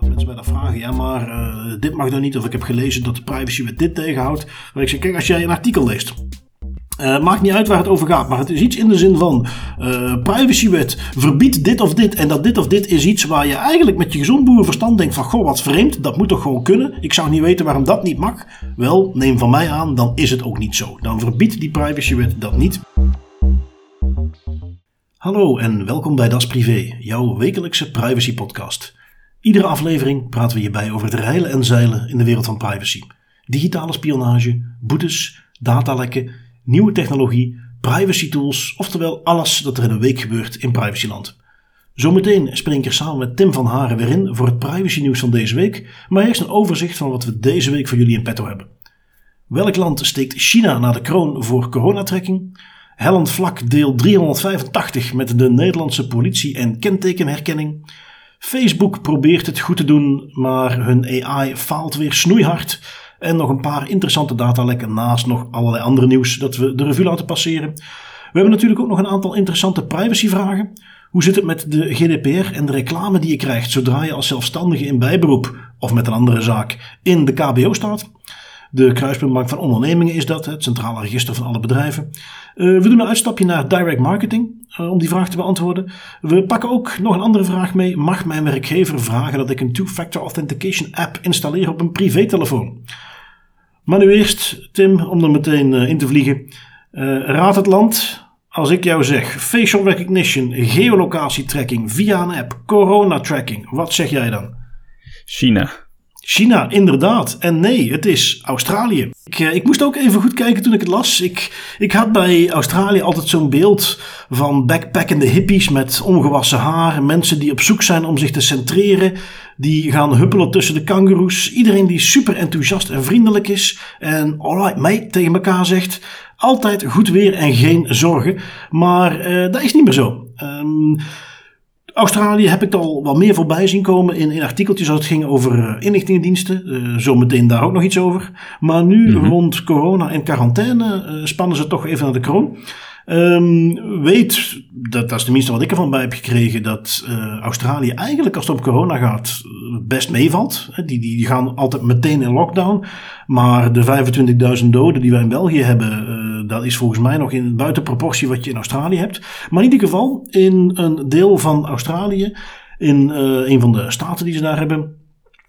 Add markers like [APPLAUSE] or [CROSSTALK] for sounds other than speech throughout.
Mensen mij dan vragen, ja maar uh, dit mag dan niet, of ik heb gelezen dat de privacywet dit tegenhoudt. Maar ik zeg, kijk, als jij een artikel leest uh, maakt niet uit waar het over gaat, maar het is iets in de zin van uh, privacywet verbiedt dit of dit en dat dit of dit is iets waar je eigenlijk met je gezond boerenverstand denkt van goh wat vreemd, dat moet toch gewoon kunnen. Ik zou niet weten waarom dat niet mag. Wel, neem van mij aan, dan is het ook niet zo. Dan verbiedt die privacywet dat niet. Hallo en welkom bij Das Privé, jouw wekelijkse privacy podcast. Iedere aflevering praten we hierbij over het reilen en zeilen in de wereld van privacy. Digitale spionage, boetes, datalekken nieuwe technologie, privacy tools, oftewel alles dat er in een week gebeurt in privacyland. Zometeen spring ik er samen met Tim van Haren weer in voor het privacy nieuws van deze week, maar eerst een overzicht van wat we deze week voor jullie in petto hebben. Welk land steekt China naar de kroon voor coronatracking? Hellend vlak deel 385 met de Nederlandse politie en kentekenherkenning. Facebook probeert het goed te doen, maar hun AI faalt weer snoeihard. En nog een paar interessante datalekken naast nog allerlei andere nieuws dat we de revue laten passeren. We hebben natuurlijk ook nog een aantal interessante privacyvragen. Hoe zit het met de GDPR en de reclame die je krijgt zodra je als zelfstandige in bijberoep of met een andere zaak in de KBO staat? De Kruispuntbank van Ondernemingen is dat, het centrale register van alle bedrijven. Uh, we doen een uitstapje naar direct marketing uh, om die vraag te beantwoorden. We pakken ook nog een andere vraag mee. Mag mijn werkgever vragen dat ik een two-factor authentication app installeer op een privételefoon? Maar nu eerst, Tim, om er meteen uh, in te vliegen. raad het land. Als ik jou zeg facial recognition, geolocatie tracking via een app, corona tracking, wat zeg jij dan? China. China, inderdaad. En nee, het is Australië. Ik, eh, ik, moest ook even goed kijken toen ik het las. Ik, ik had bij Australië altijd zo'n beeld van backpackende hippies met ongewassen haar. Mensen die op zoek zijn om zich te centreren. Die gaan huppelen tussen de kangoeroes. Iedereen die super enthousiast en vriendelijk is. En alright mate tegen elkaar zegt. Altijd goed weer en geen zorgen. Maar uh, dat is niet meer zo. Um, Australië heb ik al wat meer voorbij zien komen in, in artikeltjes als het ging over uh, inlichtingendiensten. Uh, zometeen daar ook nog iets over. Maar nu mm -hmm. rond corona en quarantaine uh, spannen ze toch even naar de kroon. Um, weet, dat, dat is tenminste wat ik ervan bij heb gekregen, dat uh, Australië eigenlijk als het op corona gaat best meevalt. Die, die, die gaan altijd meteen in lockdown. Maar de 25.000 doden die wij in België hebben, uh, dat is volgens mij nog in buiten proportie wat je in Australië hebt. Maar in ieder geval, in een deel van Australië, in een van de staten die ze daar hebben,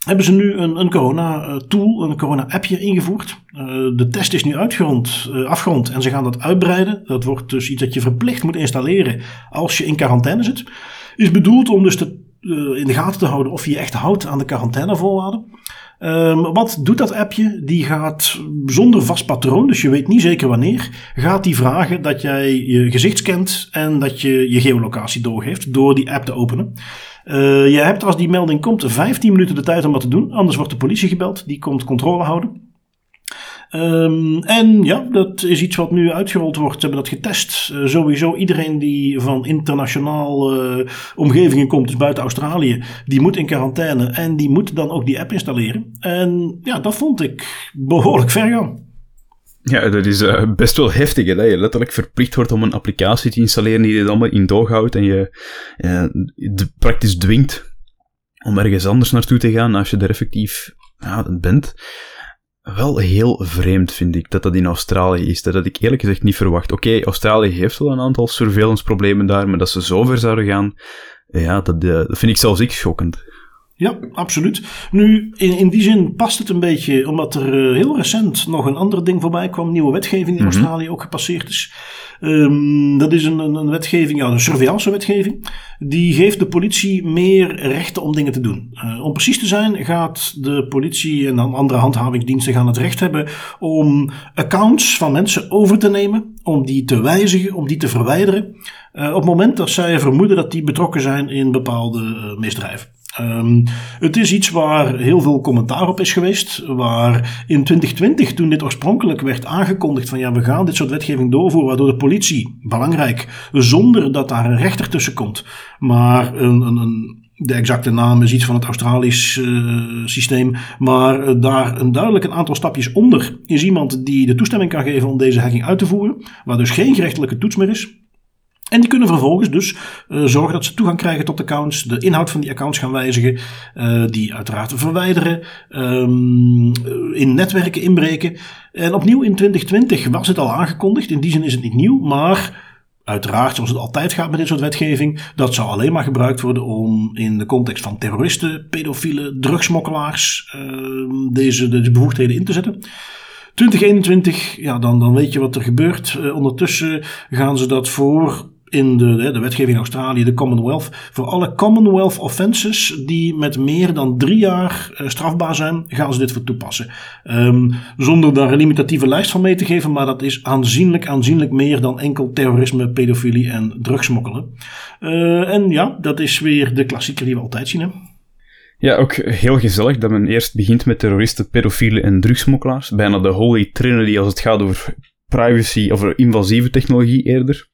hebben ze nu een, een corona-tool, een corona-appje ingevoerd. Uh, de test is nu uitgerond, uh, afgerond en ze gaan dat uitbreiden. Dat wordt dus iets dat je verplicht moet installeren als je in quarantaine zit. Is bedoeld om dus te, in de gaten te houden of je je echt houdt aan de quarantainevoorwaarden. Um, wat doet dat appje? Die gaat zonder vast patroon, dus je weet niet zeker wanneer, gaat die vragen dat jij je gezicht scant en dat je je geolocatie doorgeeft door die app te openen. Uh, je hebt als die melding komt 15 minuten de tijd om wat te doen. Anders wordt de politie gebeld. Die komt controle houden. Um, en ja, dat is iets wat nu uitgerold wordt. Ze hebben dat getest. Uh, sowieso iedereen die van internationaal uh, omgevingen komt, dus buiten Australië, die moet in quarantaine en die moet dan ook die app installeren. En ja, dat vond ik behoorlijk ver gaan. Ja, dat is uh, best wel heftig, hè, dat je letterlijk verplicht wordt om een applicatie te installeren die dit allemaal in doog houdt en je uh, praktisch dwingt om ergens anders naartoe te gaan als je er effectief ja, bent. Wel heel vreemd vind ik dat dat in Australië is. Dat had ik eerlijk gezegd niet verwacht. Oké, Australië heeft wel een aantal surveillance problemen daar, maar dat ze zo ver zouden gaan, ja, dat, uh, dat vind ik zelfs ik schokkend. Ja, absoluut. Nu, in, in die zin past het een beetje, omdat er uh, heel recent nog een ander ding voorbij kwam. Nieuwe wetgeving die in mm-hmm. Australië ook gepasseerd is. Um, dat is een, een, wetgeving, ja, een surveillance-wetgeving. Die geeft de politie meer rechten om dingen te doen. Uh, om precies te zijn, gaat de politie en dan andere handhavingsdiensten gaan het recht hebben om accounts van mensen over te nemen, om die te wijzigen, om die te verwijderen. Uh, op het moment dat zij vermoeden dat die betrokken zijn in bepaalde misdrijven. Um, het is iets waar heel veel commentaar op is geweest. Waar in 2020, toen dit oorspronkelijk werd aangekondigd van ja, we gaan dit soort wetgeving doorvoeren, waardoor de politie, belangrijk, zonder dat daar een rechter tussen komt, maar een, een, een de exacte naam is iets van het Australisch uh, systeem. Maar uh, daar een duidelijk een aantal stapjes onder is iemand die de toestemming kan geven om deze hacking uit te voeren. Waar dus geen gerechtelijke toets meer is. En die kunnen vervolgens dus uh, zorgen dat ze toegang krijgen tot accounts, de inhoud van die accounts gaan wijzigen, uh, die uiteraard verwijderen, um, in netwerken inbreken. En opnieuw in 2020 was het al aangekondigd, in die zin is het niet nieuw, maar uiteraard, zoals het altijd gaat met dit soort wetgeving, dat zou alleen maar gebruikt worden om in de context van terroristen, pedofielen, drugsmokkelaars uh, deze, deze bevoegdheden in te zetten. 2021, ja, dan, dan weet je wat er gebeurt. Ondertussen gaan ze dat voor in de, de wetgeving in Australië, de Commonwealth, voor alle Commonwealth offenses die met meer dan drie jaar uh, strafbaar zijn, gaan ze dit voor toepassen. Um, zonder daar een limitatieve lijst van mee te geven, maar dat is aanzienlijk, aanzienlijk meer dan enkel terrorisme, pedofilie en drugsmokkelen. Uh, en ja, dat is weer de klassieker die we altijd zien. Hè? Ja, ook heel gezellig dat men eerst begint met terroristen, pedofielen en drugsmokkelaars. Bijna de holy trinity als het gaat over privacy, over invasieve technologie eerder.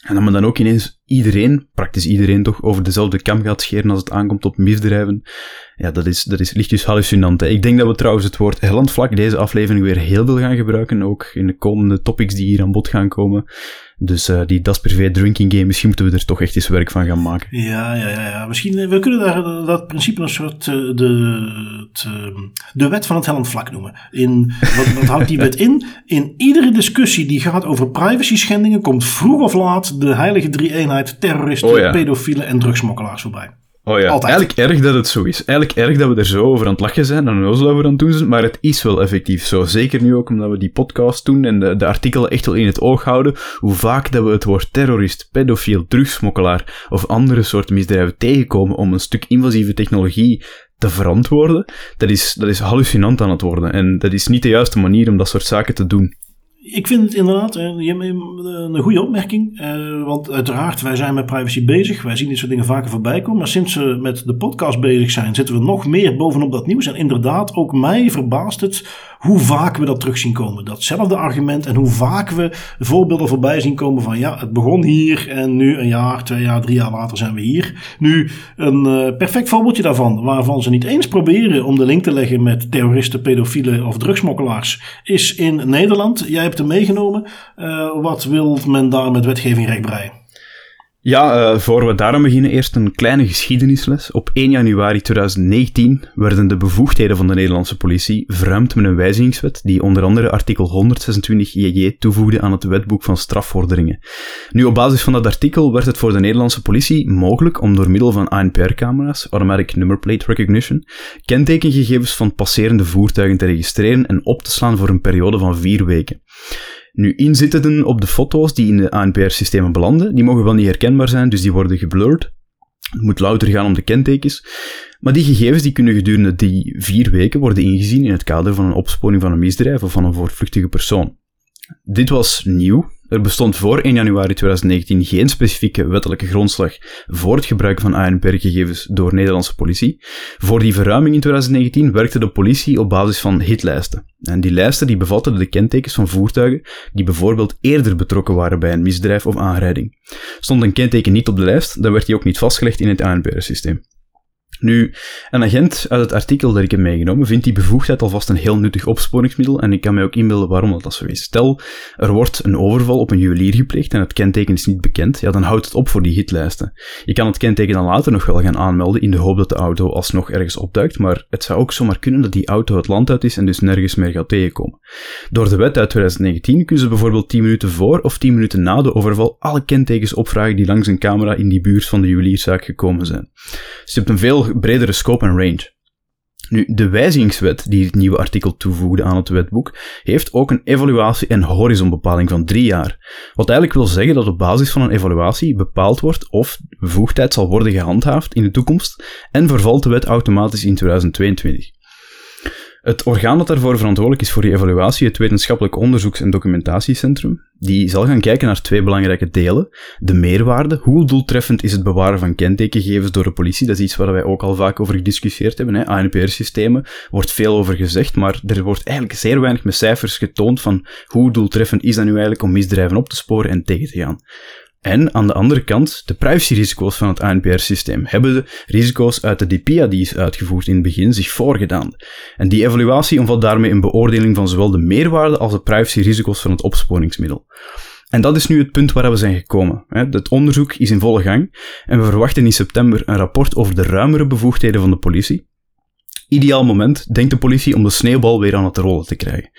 En dat men dan ook ineens iedereen, praktisch iedereen toch, over dezelfde kam gaat scheren als het aankomt op misdrijven. Ja, dat is, dat is lichtjes hallucinant. Hè. Ik denk dat we trouwens het woord vlak deze aflevering weer heel veel gaan gebruiken, ook in de komende topics die hier aan bod gaan komen. Dus uh, die Das Privé drinking game, misschien moeten we er toch echt eens werk van gaan maken. Ja, ja, ja. ja. Misschien, eh, we kunnen daar eh, dat principe een soort de, de wet van het hellend vlak noemen. In, wat, wat houdt die wet in? In iedere discussie die gaat over privacy schendingen, komt vroeg of laat de heilige drie-eenheid terroristen, oh, ja. pedofielen en drugsmokkelaars voorbij. Oh ja, Altijd. eigenlijk erg dat het zo is. Eigenlijk erg dat we er zo over aan het lachen zijn en zo over aan het doen zijn, maar het is wel effectief zo. Zeker nu ook omdat we die podcast doen en de, de artikelen echt wel in het oog houden, hoe vaak dat we het woord terrorist, pedofiel, drugsmokkelaar of andere soorten misdrijven tegenkomen om een stuk invasieve technologie te verantwoorden, dat is, dat is hallucinant aan het worden. En dat is niet de juiste manier om dat soort zaken te doen. Ik vind het inderdaad een goede opmerking. Uh, want uiteraard, wij zijn met privacy bezig. Wij zien dit soort dingen vaker voorbij komen. Maar sinds we met de podcast bezig zijn, zitten we nog meer bovenop dat nieuws. En inderdaad, ook mij verbaast het hoe vaak we dat terug zien komen. Datzelfde argument en hoe vaak we voorbeelden voorbij zien komen van ja, het begon hier en nu een jaar, twee jaar, drie jaar later zijn we hier. Nu een uh, perfect voorbeeldje daarvan, waarvan ze niet eens proberen om de link te leggen met terroristen, pedofielen of drugsmokkelaars, is in Nederland. Jij hebt hem meegenomen. Uh, wat wil men daar met wetgeving recht breien? Ja, uh, voor we daarom beginnen, eerst een kleine geschiedenisles. Op 1 januari 2019 werden de bevoegdheden van de Nederlandse politie verruimd met een wijzigingswet die onder andere artikel 126 JJ toevoegde aan het wetboek van strafvorderingen. Nu, op basis van dat artikel werd het voor de Nederlandse politie mogelijk om door middel van ANPR-camera's, Automatic Number Plate Recognition, kentekengegevens van passerende voertuigen te registreren en op te slaan voor een periode van vier weken. Nu, inzittenden op de foto's die in de ANPR-systemen belanden, die mogen wel niet herkenbaar zijn, dus die worden geblurred. Het moet louter gaan om de kentekens. Maar die gegevens die kunnen gedurende die vier weken worden ingezien in het kader van een opsporing van een misdrijf of van een voortvluchtige persoon. Dit was nieuw, er bestond voor 1 januari 2019 geen specifieke wettelijke grondslag voor het gebruik van ANPR-gegevens door Nederlandse politie. Voor die verruiming in 2019 werkte de politie op basis van hitlijsten. En die lijsten die bevatten de kentekens van voertuigen die bijvoorbeeld eerder betrokken waren bij een misdrijf of aanrijding. Stond een kenteken niet op de lijst, dan werd die ook niet vastgelegd in het ANPR-systeem. Nu, een agent uit het artikel dat ik heb meegenomen vindt die bevoegdheid alvast een heel nuttig opsporingsmiddel en ik kan mij ook inbeelden waarom dat, dat zo is. Stel, er wordt een overval op een juwelier gepleegd en het kenteken is niet bekend, ja, dan houdt het op voor die hitlijsten. Je kan het kenteken dan later nog wel gaan aanmelden in de hoop dat de auto alsnog ergens opduikt, maar het zou ook zomaar kunnen dat die auto het land uit is en dus nergens meer gaat tegenkomen. Door de wet uit 2019 kunnen ze bijvoorbeeld 10 minuten voor of 10 minuten na de overval alle kentekens opvragen die langs een camera in die buurt van de juwelierszaak gekomen zijn. Dus je hebt een veel bredere scope en range. Nu, de wijzigingswet die het nieuwe artikel toevoegde aan het wetboek, heeft ook een evaluatie- en horizonbepaling van drie jaar. Wat eigenlijk wil zeggen dat op basis van een evaluatie bepaald wordt of bevoegdheid zal worden gehandhaafd in de toekomst en vervalt de wet automatisch in 2022. Het orgaan dat daarvoor verantwoordelijk is voor die evaluatie, het Wetenschappelijk Onderzoeks- en Documentatiecentrum, die zal gaan kijken naar twee belangrijke delen. De meerwaarde, hoe doeltreffend is het bewaren van kentekengegevens door de politie? Dat is iets waar wij ook al vaak over gediscussieerd hebben. ANPR-systemen wordt veel over gezegd, maar er wordt eigenlijk zeer weinig met cijfers getoond van hoe doeltreffend is dat nu eigenlijk om misdrijven op te sporen en tegen te gaan. En aan de andere kant, de privacyrisico's van het ANPR-systeem hebben de risico's uit de DPIA die is uitgevoerd in het begin zich voorgedaan. En die evaluatie omvat daarmee een beoordeling van zowel de meerwaarde als de privacyrisico's van het opsporingsmiddel. En dat is nu het punt waar we zijn gekomen. Het onderzoek is in volle gang en we verwachten in september een rapport over de ruimere bevoegdheden van de politie. Ideaal moment, denkt de politie, om de sneeuwbal weer aan het rollen te krijgen.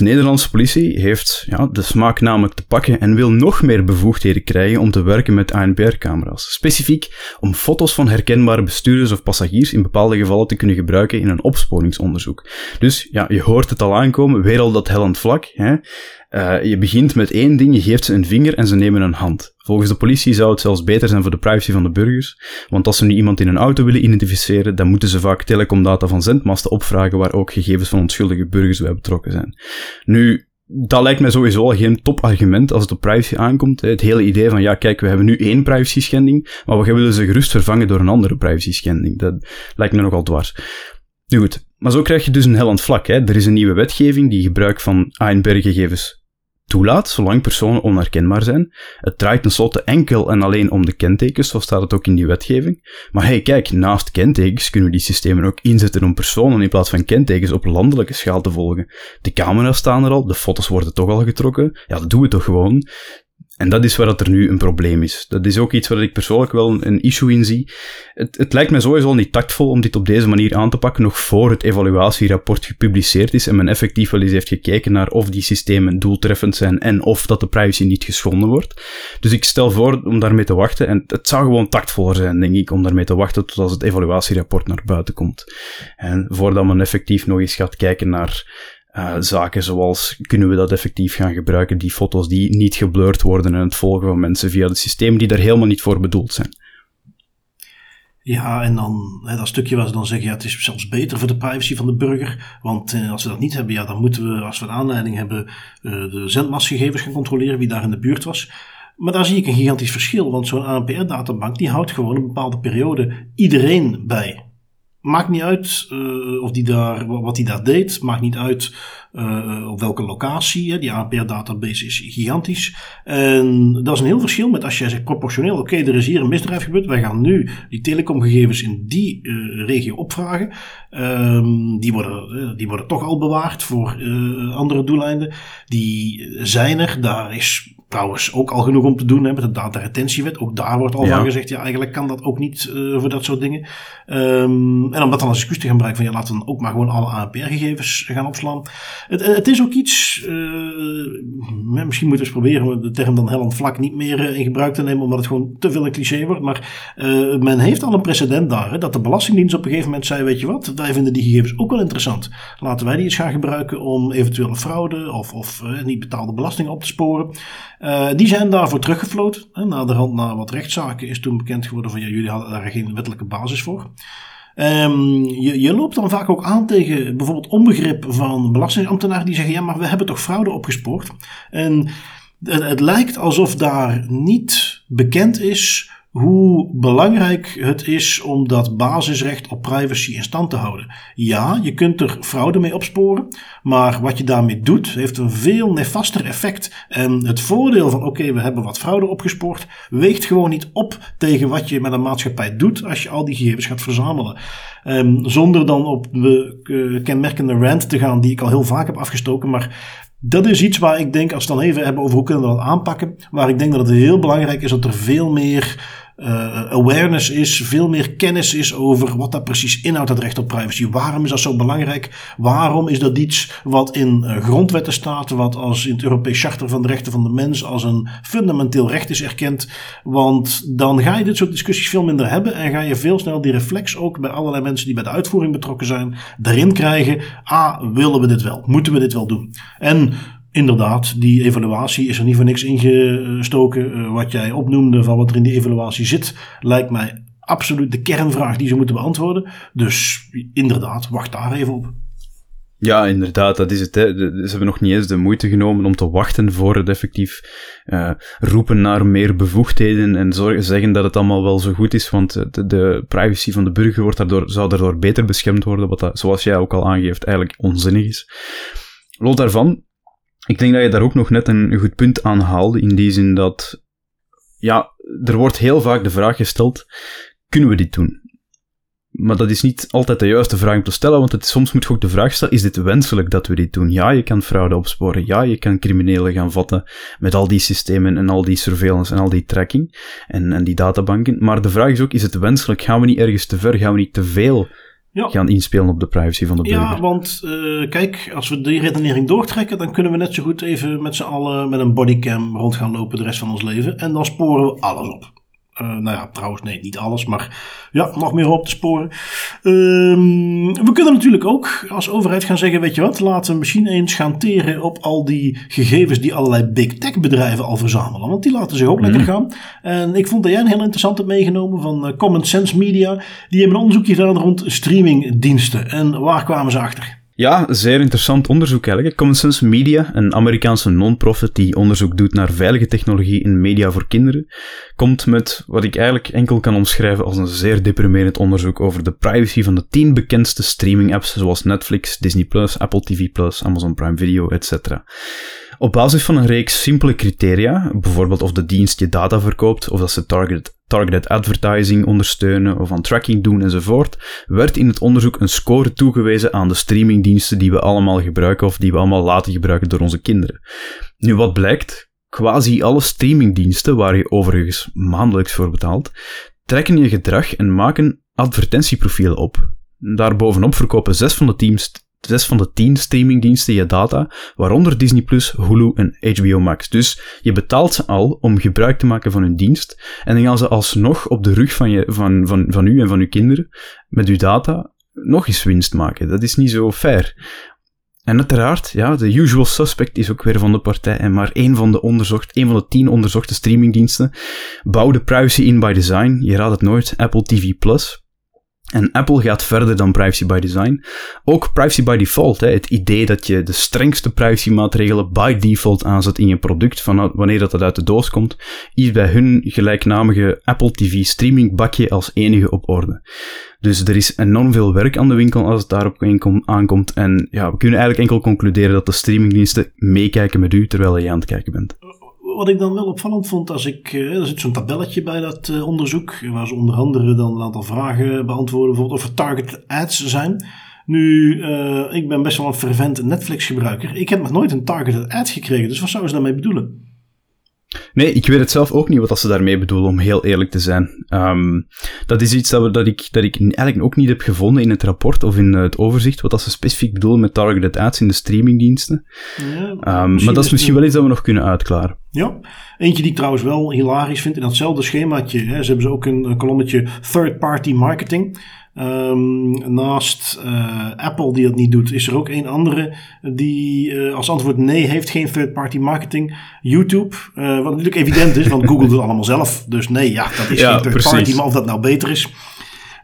De Nederlandse politie heeft ja, de smaak namelijk te pakken en wil nog meer bevoegdheden krijgen om te werken met ANPR-camera's. Specifiek om foto's van herkenbare bestuurders of passagiers in bepaalde gevallen te kunnen gebruiken in een opsporingsonderzoek. Dus ja, je hoort het al aankomen, weer al dat hellend vlak. Hè? Uh, je begint met één ding, je geeft ze een vinger en ze nemen een hand. Volgens de politie zou het zelfs beter zijn voor de privacy van de burgers, want als ze nu iemand in een auto willen identificeren, dan moeten ze vaak telecomdata van zendmasten opvragen waar ook gegevens van onschuldige burgers bij betrokken zijn. Nu, dat lijkt mij sowieso geen topargument als het op privacy aankomt. Het hele idee van, ja, kijk, we hebben nu één privacy schending, maar we willen ze gerust vervangen door een andere privacy schending. Dat lijkt me nogal dwars. Nu goed, maar zo krijg je dus een hellend vlak. Hè. Er is een nieuwe wetgeving die gebruik van ANPR-gegevens toelaat, zolang personen onherkenbaar zijn. Het draait tenslotte enkel en alleen om de kentekens, zo staat het ook in die wetgeving. Maar hey, kijk, naast kentekens kunnen we die systemen ook inzetten om personen in plaats van kentekens op landelijke schaal te volgen. De camera's staan er al, de foto's worden toch al getrokken. Ja, dat doen we toch gewoon. En dat is waar dat er nu een probleem is. Dat is ook iets waar ik persoonlijk wel een, issue in zie. Het, het, lijkt mij sowieso niet tactvol om dit op deze manier aan te pakken, nog voor het evaluatierapport gepubliceerd is en men effectief wel eens heeft gekeken naar of die systemen doeltreffend zijn en of dat de privacy niet geschonden wordt. Dus ik stel voor om daarmee te wachten. En het zou gewoon tactvoller zijn, denk ik, om daarmee te wachten tot als het evaluatierapport naar buiten komt. En voordat men effectief nog eens gaat kijken naar uh, zaken zoals kunnen we dat effectief gaan gebruiken, die foto's die niet geblurred worden en het volgen van mensen via het systeem die daar helemaal niet voor bedoeld zijn. Ja, en dan hè, dat stukje waar ze dan zeggen, ja, het is zelfs beter voor de privacy van de burger. Want eh, als we dat niet hebben, ja, dan moeten we, als we een aanleiding hebben, uh, de zendmastgegevens gaan controleren wie daar in de buurt was. Maar daar zie ik een gigantisch verschil, want zo'n ANPR-databank die houdt gewoon een bepaalde periode iedereen bij. Maakt niet uit uh, of die daar, wat hij daar deed. Maakt niet uit uh, op welke locatie. Hè. Die ANPR-database is gigantisch. En dat is een heel verschil met als jij zegt proportioneel. Oké, er is hier een misdrijf gebeurd. Wij gaan nu die telecomgegevens in die uh, regio opvragen. Um, die, worden, die worden toch al bewaard voor andere doeleinden. Die zijn er. Daar is trouwens ook al genoeg om te doen hè, met de dataretentiewet. Ook daar wordt al van gezegd, ja, eigenlijk kan dat ook niet uh, voor dat soort dingen. Um, en om dat dan als excuus te gaan gebruiken van ja, laten we ook maar gewoon alle ANPR-gegevens gaan opslaan. Het, het, is ook iets, uh, misschien moeten we eens proberen de term dan hellend vlak niet meer in gebruik te nemen, omdat het gewoon te veel een cliché wordt. Maar men heeft al een precedent daar, hè, dat de Belastingdienst op een gegeven moment zei, weet je wat, wij vinden die gegevens ook wel interessant. Laten wij die eens gaan gebruiken om eventuele fraude of, of niet betaalde belastingen op te sporen. Uh, die zijn daarvoor teruggefloten. Na de hand na wat rechtszaken is toen bekend geworden van ja, jullie hadden daar geen wettelijke basis voor. Um, je, je, loopt dan vaak ook aan tegen bijvoorbeeld onbegrip van belastingambtenaren die zeggen: ja, maar we hebben toch fraude opgespoord. En het, het lijkt alsof daar niet bekend is hoe belangrijk het is om dat basisrecht op privacy in stand te houden. Ja, je kunt er fraude mee opsporen, maar wat je daarmee doet heeft een veel nefaster effect. En het voordeel van oké, we hebben wat fraude opgespoord, weegt gewoon niet op tegen wat je met een maatschappij doet als je al die gegevens gaat verzamelen. Um, zonder dan op de uh, kenmerkende rant te gaan die ik al heel vaak heb afgestoken, maar dat is iets waar ik denk, als we het dan even hebben over hoe kunnen we dat aanpakken, waar ik denk dat het heel belangrijk is dat er veel meer uh, awareness is, veel meer kennis is over wat dat precies inhoudt, dat recht op privacy. Waarom is dat zo belangrijk? Waarom is dat iets wat in uh, grondwetten staat, wat als in het Europees Charter van de Rechten van de Mens als een fundamenteel recht is erkend? Want dan ga je dit soort discussies veel minder hebben en ga je veel sneller die reflex ook bij allerlei mensen die bij de uitvoering betrokken zijn, daarin krijgen. Ah, willen we dit wel? Moeten we dit wel doen? En inderdaad, die evaluatie is er niet voor niks ingestoken. Uh, wat jij opnoemde van wat er in die evaluatie zit, lijkt mij absoluut de kernvraag die ze moeten beantwoorden. Dus inderdaad, wacht daar even op. Ja, inderdaad, dat is het. Hè. Ze hebben nog niet eens de moeite genomen om te wachten voor het effectief uh, roepen naar meer bevoegdheden en zorgen, zeggen dat het allemaal wel zo goed is, want de, de privacy van de burger wordt daardoor, zou daardoor beter beschermd worden, wat dat, zoals jij ook al aangeeft, eigenlijk onzinnig is. Los daarvan, ik denk dat je daar ook nog net een goed punt aan haalde, in die zin dat, ja, er wordt heel vaak de vraag gesteld, kunnen we dit doen? maar dat is niet altijd de juiste vraag om te stellen, want het, soms moet je ook de vraag stellen, is dit wenselijk dat we dit doen? Ja, je kan fraude opsporen, ja, je kan criminelen gaan vatten met al die systemen en al die surveillance en al die tracking en, en die databanken, maar de vraag is ook, is het wenselijk? Gaan we niet ergens te ver? Gaan we niet te veel ja. gaan inspelen op de privacy van de burger. Ja, want uh, kijk, als we die redenering doortrekken, dan kunnen we net zo goed even met z'n allen met een bodycam rond gaan lopen de rest van ons leven. En dan sporen we alles op. Uh, nou ja, trouwens, nee, niet alles, maar ja, nog meer op te sporen. Uh, we kunnen natuurlijk ook als overheid gaan zeggen: Weet je wat, laten we misschien eens gaan teren op al die gegevens die allerlei big tech bedrijven al verzamelen. Want die laten zich ook lekker mhm. gaan. En ik vond dat jij een heel interessante meegenomen van uh, Common Sense Media. Die hebben een onderzoekje gedaan rond streamingdiensten. En waar kwamen ze achter? Ja, zeer interessant onderzoek eigenlijk. Common Sense Media, een Amerikaanse non-profit die onderzoek doet naar veilige technologie in media voor kinderen, komt met wat ik eigenlijk enkel kan omschrijven als een zeer deprimerend onderzoek over de privacy van de tien bekendste streaming apps zoals Netflix, Disney+, Apple TV+, Amazon Prime Video, etc. Op basis van een reeks simpele criteria, bijvoorbeeld of de dienst je data verkoopt, of dat ze targeted, targeted advertising ondersteunen of aan tracking doen enzovoort, werd in het onderzoek een score toegewezen aan de streamingdiensten die we allemaal gebruiken of die we allemaal laten gebruiken door onze kinderen. Nu, wat blijkt? Quasi alle streamingdiensten, waar je overigens maandelijks voor betaalt, trekken je gedrag en maken advertentieprofielen op. Daarbovenop verkopen zes van de teams zes van de tien streamingdiensten je data, waaronder Disney+, Hulu en HBO Max. Dus je betaalt ze al om gebruik te maken van hun dienst, en dan gaan ze alsnog op de rug van, je, van, van, van u en van uw kinderen, met uw data, nog eens winst maken. Dat is niet zo fair. En uiteraard, ja, de usual suspect is ook weer van de partij en maar één van de onderzocht, één van de tien onderzochte streamingdiensten bouwde privacy in by design. Je raadt het nooit, Apple TV+. En Apple gaat verder dan privacy by design. Ook privacy by default, hè, het idee dat je de strengste privacymaatregelen by default aanzet in je product, van wanneer dat, dat uit de doos komt, is bij hun gelijknamige Apple TV streaming bakje als enige op orde. Dus er is enorm veel werk aan de winkel als het daarop aankomt. En ja, we kunnen eigenlijk enkel concluderen dat de streamingdiensten meekijken met u terwijl je aan het kijken bent wat ik dan wel opvallend vond, als ik, uh, er zit zo'n tabelletje bij dat uh, onderzoek, waar ze onder andere dan een aantal vragen beantwoorden, bijvoorbeeld of er target ads zijn. Nu, uh, ik ben best wel een fervent Netflix gebruiker. Ik heb nog nooit een targeted ad gekregen, dus wat zouden ze daarmee bedoelen? Nee, ik weet het zelf ook niet wat ze daarmee bedoelen, om heel eerlijk te zijn. Um, dat is iets dat, we, dat, ik, dat ik eigenlijk ook niet heb gevonden in het rapport of in het overzicht, wat dat ze specifiek bedoelen met targeted ads in de streamingdiensten. Ja, um, maar dat is misschien wel iets dat we nog kunnen uitklaren. Ja, eentje die ik trouwens wel hilarisch vind in datzelfde schemaatje. Hè, ze hebben ze ook een, een kolommetje third-party marketing. Um, naast uh, Apple die dat niet doet, is er ook een andere die uh, als antwoord nee heeft, geen third-party marketing. YouTube, uh, wat natuurlijk evident is, want Google [LAUGHS] doet het allemaal zelf. Dus nee, ja, dat is geen third-party, maar of dat nou beter is.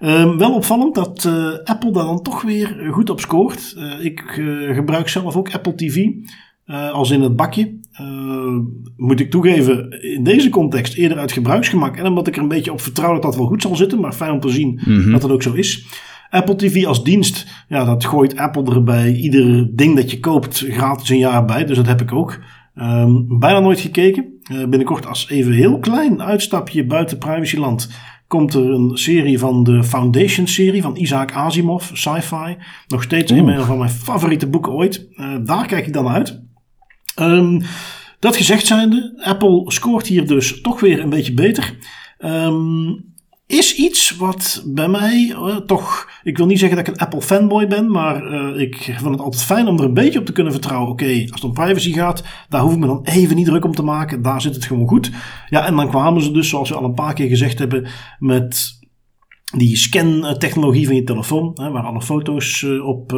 Um, wel opvallend dat Apple daar dan toch weer goed op scoort. ik gebruik zelf ook Apple TV. Als in het bakje. Uh, moet ik toegeven, in deze context eerder uit gebruiksgemak. En omdat ik er een beetje op vertrouw dat dat wel goed zal zitten. Maar fijn om te zien mm-hmm. dat dat ook zo is. Apple TV als dienst, ja, dat gooit Apple er bij ieder ding dat je koopt gratis een jaar bij. Dus dat heb ik ook. Um, bijna nooit gekeken. Uh, binnenkort als even heel klein uitstapje buiten privacyland komt er een serie van de Foundation serie van Isaac Asimov, sci-fi. Nog steeds een van mijn favoriete boeken ooit. Uh, daar kijk ik dan uit. Um, dat gezegd zijnde, Apple scoort hier dus toch weer een beetje beter. Um, is iets wat bij mij uh, toch. Ik wil niet zeggen dat ik een Apple fanboy ben, maar uh, ik vind het altijd fijn om er een beetje op te kunnen vertrouwen. Oké, als het om privacy gaat, daar hoef ik me dan even niet druk om te maken. Daar zit het gewoon goed. Ja, en dan kwamen ze dus, zoals we al een paar keer gezegd hebben, met die scan-technologie van je telefoon, hè, waar alle foto's uh, op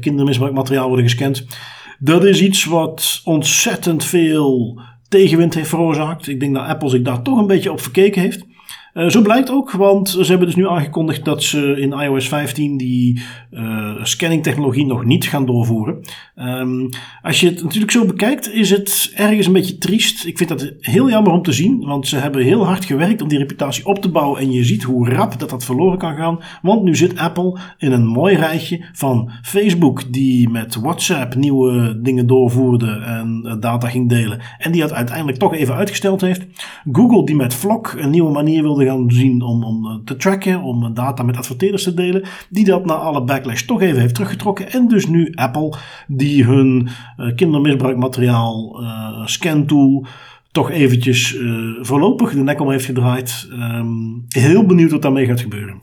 kindermisbruikmateriaal worden gescand. Dat is iets wat ontzettend veel tegenwind heeft veroorzaakt. Ik denk dat Apple zich daar toch een beetje op verkeken heeft. Uh, zo blijkt ook, want ze hebben dus nu aangekondigd dat ze in iOS 15 die uh, scanning technologie nog niet gaan doorvoeren. Um, als je het natuurlijk zo bekijkt, is het ergens een beetje triest. Ik vind dat heel jammer om te zien, want ze hebben heel hard gewerkt om die reputatie op te bouwen. En je ziet hoe rap dat dat verloren kan gaan. Want nu zit Apple in een mooi rijtje van Facebook, die met WhatsApp nieuwe dingen doorvoerde en data ging delen. En die het uiteindelijk toch even uitgesteld heeft. Google, die met Vlog een nieuwe manier wilde gaan zien om, om te tracken, om data met adverteerders te delen, die dat na alle backlash toch even heeft teruggetrokken. En dus nu Apple, die hun kindermisbruikmateriaal scan tool toch eventjes voorlopig de nek om heeft gedraaid. Ehm, heel benieuwd wat daarmee gaat gebeuren.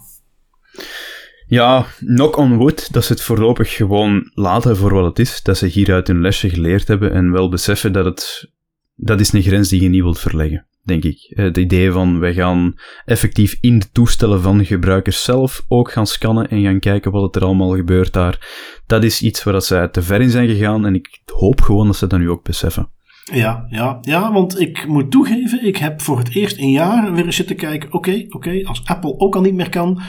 Ja, knock on wood, dat ze het voorlopig gewoon laten voor wat het is. Dat ze hieruit hun lesje geleerd hebben en wel beseffen dat het... Dat is een grens die je niet wilt verleggen, denk ik. Het idee van, wij gaan effectief in de toestellen van de gebruikers zelf ook gaan scannen en gaan kijken wat er allemaal gebeurt daar. Dat is iets waar dat zij te ver in zijn gegaan en ik hoop gewoon dat ze dat nu ook beseffen. Ja, ja, ja, want ik moet toegeven, ik heb voor het eerst in jaar weer eens zitten kijken. Oké, oké, als Apple ook al niet meer kan,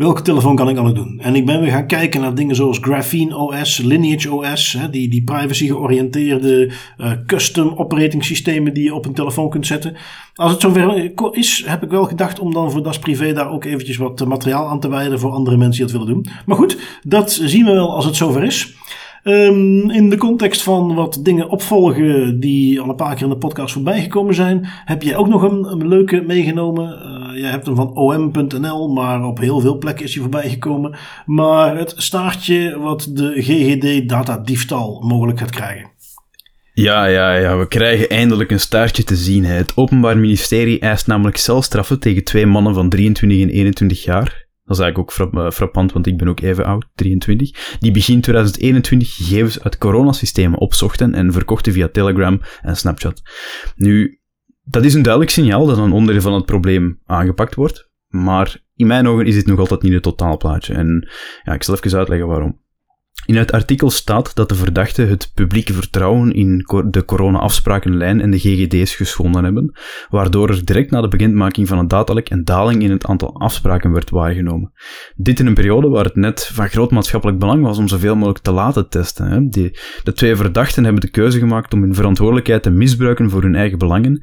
welke telefoon kan ik dan doen? En ik ben weer gaan kijken naar dingen zoals Graphene OS, Lineage OS, hè, die, die privacy georiënteerde uh, custom operating systemen die je op een telefoon kunt zetten. Als het zover is, heb ik wel gedacht om dan voor Das Privé daar ook eventjes wat materiaal aan te wijden voor andere mensen die dat willen doen. Maar goed, dat zien we wel als het zover is. Um, in de context van wat dingen opvolgen die al een paar keer in de podcast voorbij gekomen zijn, heb jij ook nog een, een leuke meegenomen. Jij hebt hem van om.nl, maar op heel veel plekken is hij voorbij gekomen. Maar het staartje wat de GGD datadiefstal mogelijk gaat krijgen. Ja, ja, ja, we krijgen eindelijk een staartje te zien. Het Openbaar Ministerie eist namelijk celstraffen tegen twee mannen van 23 en 21 jaar. Dat is eigenlijk ook eh, frappant, want ik ben ook even oud, 23. Die begin 2021 gegevens uit coronasystemen opzochten en verkochten via Telegram en Snapchat. Nu, dat is een duidelijk signaal dat een onderdeel van het probleem aangepakt wordt. Maar in mijn ogen is dit nog altijd niet het totaalplaatje. En ja, ik zal even uitleggen waarom. In het artikel staat dat de verdachten het publieke vertrouwen in de corona-afsprakenlijn en de GGD's geschonden hebben, waardoor er direct na de bekendmaking van het datalek een daling in het aantal afspraken werd waargenomen. Dit in een periode waar het net van groot maatschappelijk belang was om zoveel mogelijk te laten testen. de twee verdachten hebben de keuze gemaakt om hun verantwoordelijkheid te misbruiken voor hun eigen belangen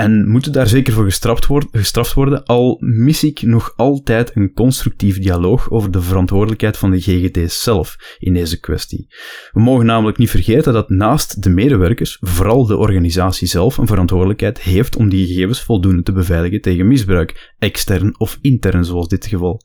en moeten daar zeker voor gestraft, worden, gestraft worden, al mis ik nog altijd een constructief dialoog over de verantwoordelijkheid van de GGD zelf in deze kwestie. We mogen namelijk niet vergeten dat naast de medewerkers, vooral de organisatie zelf een verantwoordelijkheid heeft om die gegevens voldoende te beveiligen tegen misbruik, extern of intern zoals dit geval.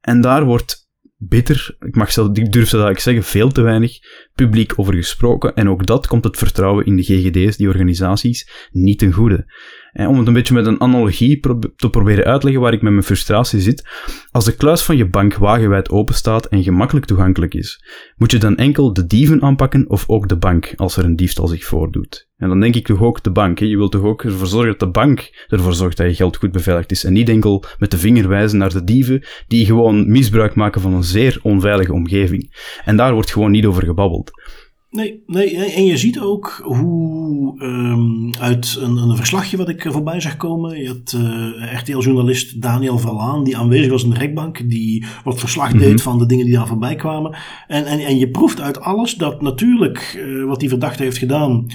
En daar wordt bitter, ik, mag zelf, ik durf dat ik zeggen, veel te weinig publiek over gesproken. En ook dat komt het vertrouwen in de GGD's, die organisaties, niet ten goede. En om het een beetje met een analogie te proberen uitleggen waar ik met mijn frustratie zit. Als de kluis van je bank wagenwijd open staat en gemakkelijk toegankelijk is, moet je dan enkel de dieven aanpakken of ook de bank als er een diefstal zich voordoet. En dan denk ik toch ook de bank. Hè. Je wilt toch ook ervoor zorgen dat de bank ervoor zorgt dat je geld goed beveiligd is. En niet enkel met de vinger wijzen naar de dieven die gewoon misbruik maken van een zeer onveilige omgeving. En daar wordt gewoon niet over gebabbeld. Nee, nee, en je ziet ook hoe um, uit een, een, verslagje wat ik voorbij zag komen. Je had uh, RTL-journalist Daniel Verlaan, die aanwezig was in de rekbank, die wat verslag deed mhm. van de dingen die daar voorbij kwamen. En, en, en je proeft uit alles dat natuurlijk uh, wat die verdachte heeft gedaan,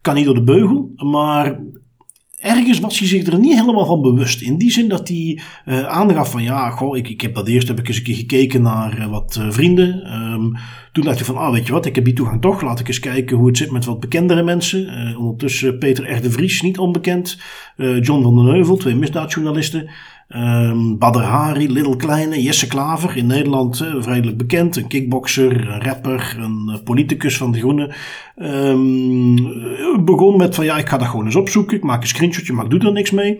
kan niet door de beugel. Maar ergens was hij zich er niet helemaal van bewust. In die zin dat hij uh, aangaf van ja, goh, ik, ik heb dat eerst heb ik eens een keer gekeken naar uh, wat uh, vrienden. Um, toen dacht ik van, ah weet je wat, ik heb die toegang toch. Laat ik eens kijken hoe het zit met wat bekendere mensen. ondertussen Peter R. Vries, niet onbekend. John van den Heuvel, twee misdaadjournalisten. Um, Badr Hari, Little Kleine, Jesse Klaver, in Nederland uh, bekend. Een kickboxer, een rapper, een uh, politicus van de Groenen. Um, begon met van ja, ik ga dat gewoon eens opzoeken. Ik maak een screenshotje, maar ik doe er niks mee.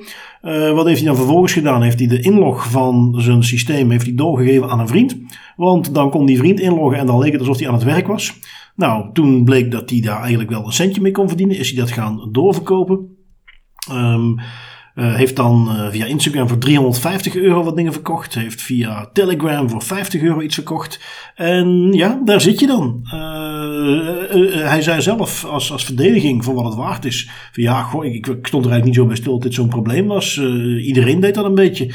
Wat heeft hij dan vervolgens gedaan? Heeft hij de inlog van zijn systeem heeft hij doorgegeven aan een vriend. Want dan kon die vriend inloggen en dan leek het alsof hij aan het werk was. Nou, toen bleek dat hij daar eigenlijk wel een centje mee kon verdienen. Is hij dat gaan doorverkopen. Um, uh, heeft dan uh, via Instagram voor 350 euro wat dingen verkocht. Heeft via Telegram voor 50 euro iets verkocht. En ja, daar zit je dan. Uh, hij zei zelf als, als verdediging voor wat het waard is. Van ja, goh, ik, ik stond er eigenlijk niet zo bij stil dat dit zo'n probleem was. iedereen deed dat een beetje.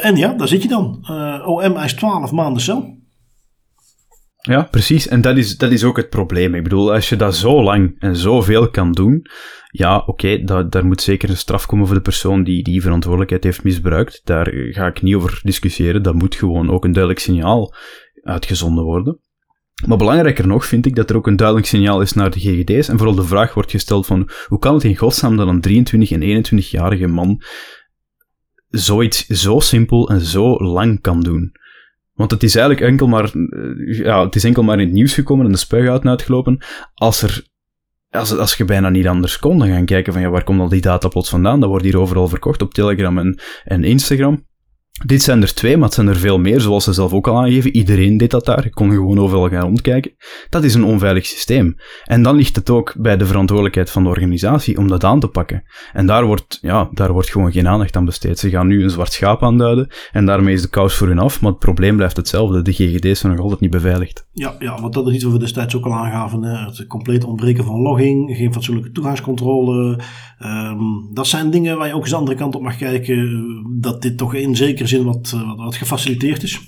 en ja, daar zit je dan. OM eist 12 maanden cel. Ja, precies. En dat is, dat is ook het probleem. Ik bedoel, als je dat zo lang en zoveel kan doen, ja, oké, okay, daar moet zeker een straf komen voor de persoon die die verantwoordelijkheid heeft misbruikt. Daar ga ik niet over discussiëren. Dat moet gewoon ook een duidelijk signaal uitgezonden worden. Maar belangrijker nog vind ik dat er ook een duidelijk signaal is naar de GGD's en vooral de vraag wordt gesteld van hoe kan het in godsnaam dat een 23 en 21-jarige man zoiets zo simpel en zo lang kan doen. Want het is eigenlijk enkel maar, eh, ja, het is enkel maar in het nieuws gekomen en de spuigaten uitgelopen als er als, als je bijna niet anders kon, dan gaan kijken van ja, waar komt al die data plots vandaan? Dat wordt hier overal verkocht op Telegram en, en Instagram. Dit zijn er twee, maar het zijn er veel meer, zoals ze zelf ook al aangeven. Iedereen deed dat daar. Je kon gewoon overal gaan rondkijken. Dat is een onveilig systeem. En dan ligt het ook bij de verantwoordelijkheid van de organisatie om dat aan te pakken. En daar wordt, ja, daar wordt gewoon geen aandacht aan besteed. Ze gaan nu een zwart schaap aanduiden en daarmee is de kous voor hun af, maar het probleem blijft hetzelfde. De GGD's zijn nog altijd niet beveiligd. Ja, ja want dat is iets wat we destijds ook al aangaven. Het compleet ontbreken van logging, geen fatsoenlijke toegangscontrole. Um, dat zijn dingen waar je ook eens de andere kant op mag kijken. Dat dit toch in zin wat, eh, wat, wat gefaciliteerd is.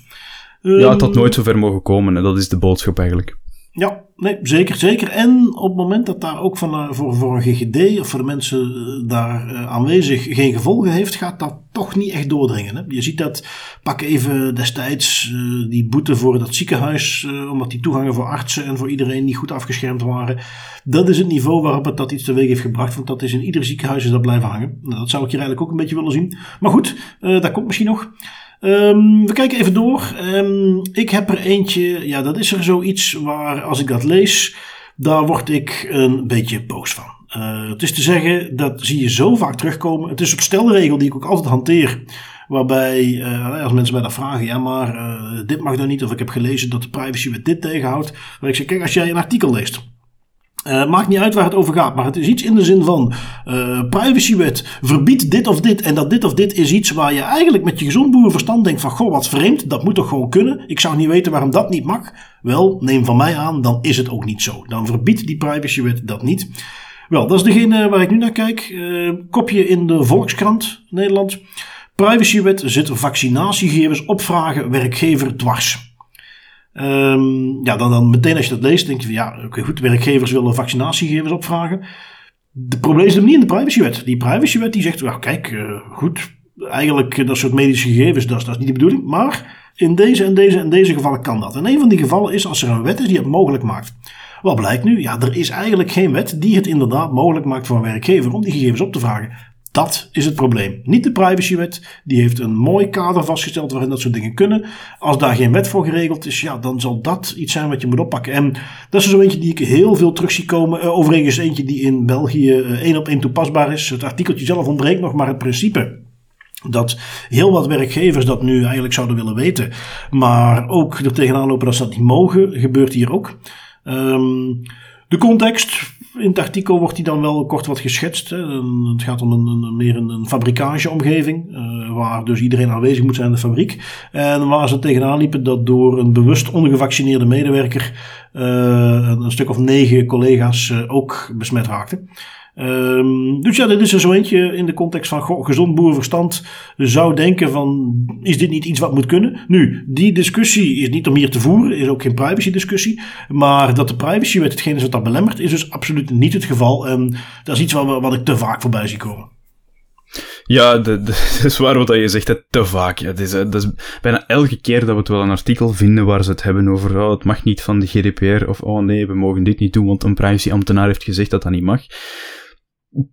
ja, het had ehm, nooit zo ver mogen komen en dat is de boodschap eigenlijk. Ja, nee, zeker, zeker. En op het moment dat daar ook van, uh, voor, voor een GGD of voor de mensen uh, daar uh, aanwezig geen gevolgen heeft, gaat dat toch niet echt doordringen. Hè? Je ziet dat, pak even destijds die boete voor dat ziekenhuis, omdat die toegangen voor artsen en voor iedereen niet goed afgeschermd waren. Dat is het niveau waarop het dat iets teweeg heeft gebracht, want dat is in ieder ziekenhuis is dat blijven hangen. Nou, dat zou ik hier eigenlijk ook een beetje willen zien. Maar goed, dat komt misschien nog. Um, we kijken even door. Um, ik heb er eentje, ja, dat is er zoiets waar als ik dat lees, daar word ik een beetje boos van. Uh, het is te zeggen, dat zie je zo vaak terugkomen. Het is een stelregel die ik ook altijd hanteer. Waarbij, uh, als mensen mij dat vragen, ja, maar uh, dit mag dan niet, of ik heb gelezen dat de privacywet dit tegenhoudt. Waar ik zeg, kijk, als jij een artikel leest uh, maakt niet uit waar het over gaat, maar het is iets in de zin van uh, privacywet verbiedt dit of dit en dat dit of dit is iets waar je eigenlijk met je gezond boerenverstand denkt van goh wat vreemd, dat moet toch gewoon kunnen. Ik zou niet weten waarom dat niet mag. Wel, neem van mij aan, dan is het ook niet zo. Dan verbiedt die privacywet dat niet. Wel, dat is degene waar ik nu naar kijk. Uh, kopje in de Volkskrant Nederland. Privacywet zit vaccinatiegegevens opvragen werkgever dwars. Um, ja, dan, dan meteen als je dat leest, denk je van ja, oké goed, werkgevers willen vaccinatiegegevens opvragen. De probleem hem niet in de privacywet. Die privacywet die zegt, well, kijk, uh, goed, eigenlijk eh, dat soort medische gegevens, dat is, dat is niet de bedoeling. Maar in deze en deze en deze gevallen kan dat. En een van die gevallen is als er een wet is die het mogelijk maakt. Wat blijkt nu? Ja, er is eigenlijk geen wet die het inderdaad mogelijk maakt voor een werkgever om die gegevens op te vragen. Dat is het probleem. Niet de privacywet. Die heeft een mooi kader vastgesteld waarin dat soort dingen kunnen. Als daar geen wet voor geregeld is, ja, dan zal dat iets zijn wat je moet oppakken. En dat is zo eentje die ik heel veel terug zie komen. Uh, overigens eentje die in België uh, één op één toepasbaar is. Het artikeltje zelf ontbreekt nog, maar het principe dat heel wat werkgevers dat nu eigenlijk zouden willen weten, maar ook er tegenaan lopen dat ze dat niet mogen, gebeurt hier ook. Um, de context, in het artikel wordt die dan wel kort wat geschetst. Hè. Het gaat om een, een meer een, een fabrikageomgeving, uh, waar dus iedereen aanwezig moet zijn in de fabriek. En waar ze tegenaan liepen dat door een bewust ongevaccineerde medewerker uh, een stuk of negen collega's uh, ook besmet raakten. Um, dus ja, dit is er zo eentje in de context van gezond boerenverstand zou denken van, is dit niet iets wat moet kunnen? Nu, die discussie is niet om hier te voeren, is ook geen privacy discussie, maar dat de privacywet hetgeen is wat dat belemmert, is dus absoluut niet het geval en dat is iets wat, wat ik te vaak voorbij zie komen. Ja, [LAUGHS] dat is waar wat je zegt, te vaak. Dat, is, dat is bijna elke keer dat we het wel een artikel vinden waar ze het hebben over oh, het mag niet van de GDPR of oh nee, we mogen dit niet doen, want een privacyambtenaar heeft gezegd dat dat niet mag.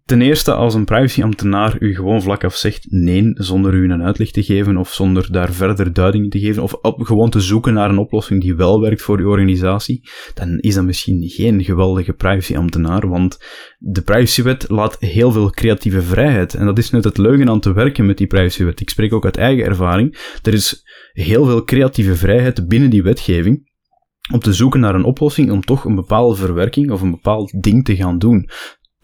Ten eerste, als een privacyambtenaar u gewoon vlak af zegt nee, zonder u een uitleg te geven of zonder daar verder duiding te geven, of op, gewoon te zoeken naar een oplossing die wel werkt voor uw organisatie, dan is dat misschien geen geweldige privacyambtenaar, want de privacywet laat heel veel creatieve vrijheid. En dat is net het leugen aan te werken met die privacywet. Ik spreek ook uit eigen ervaring. Er is heel veel creatieve vrijheid binnen die wetgeving om te zoeken naar een oplossing om toch een bepaalde verwerking of een bepaald ding te gaan doen.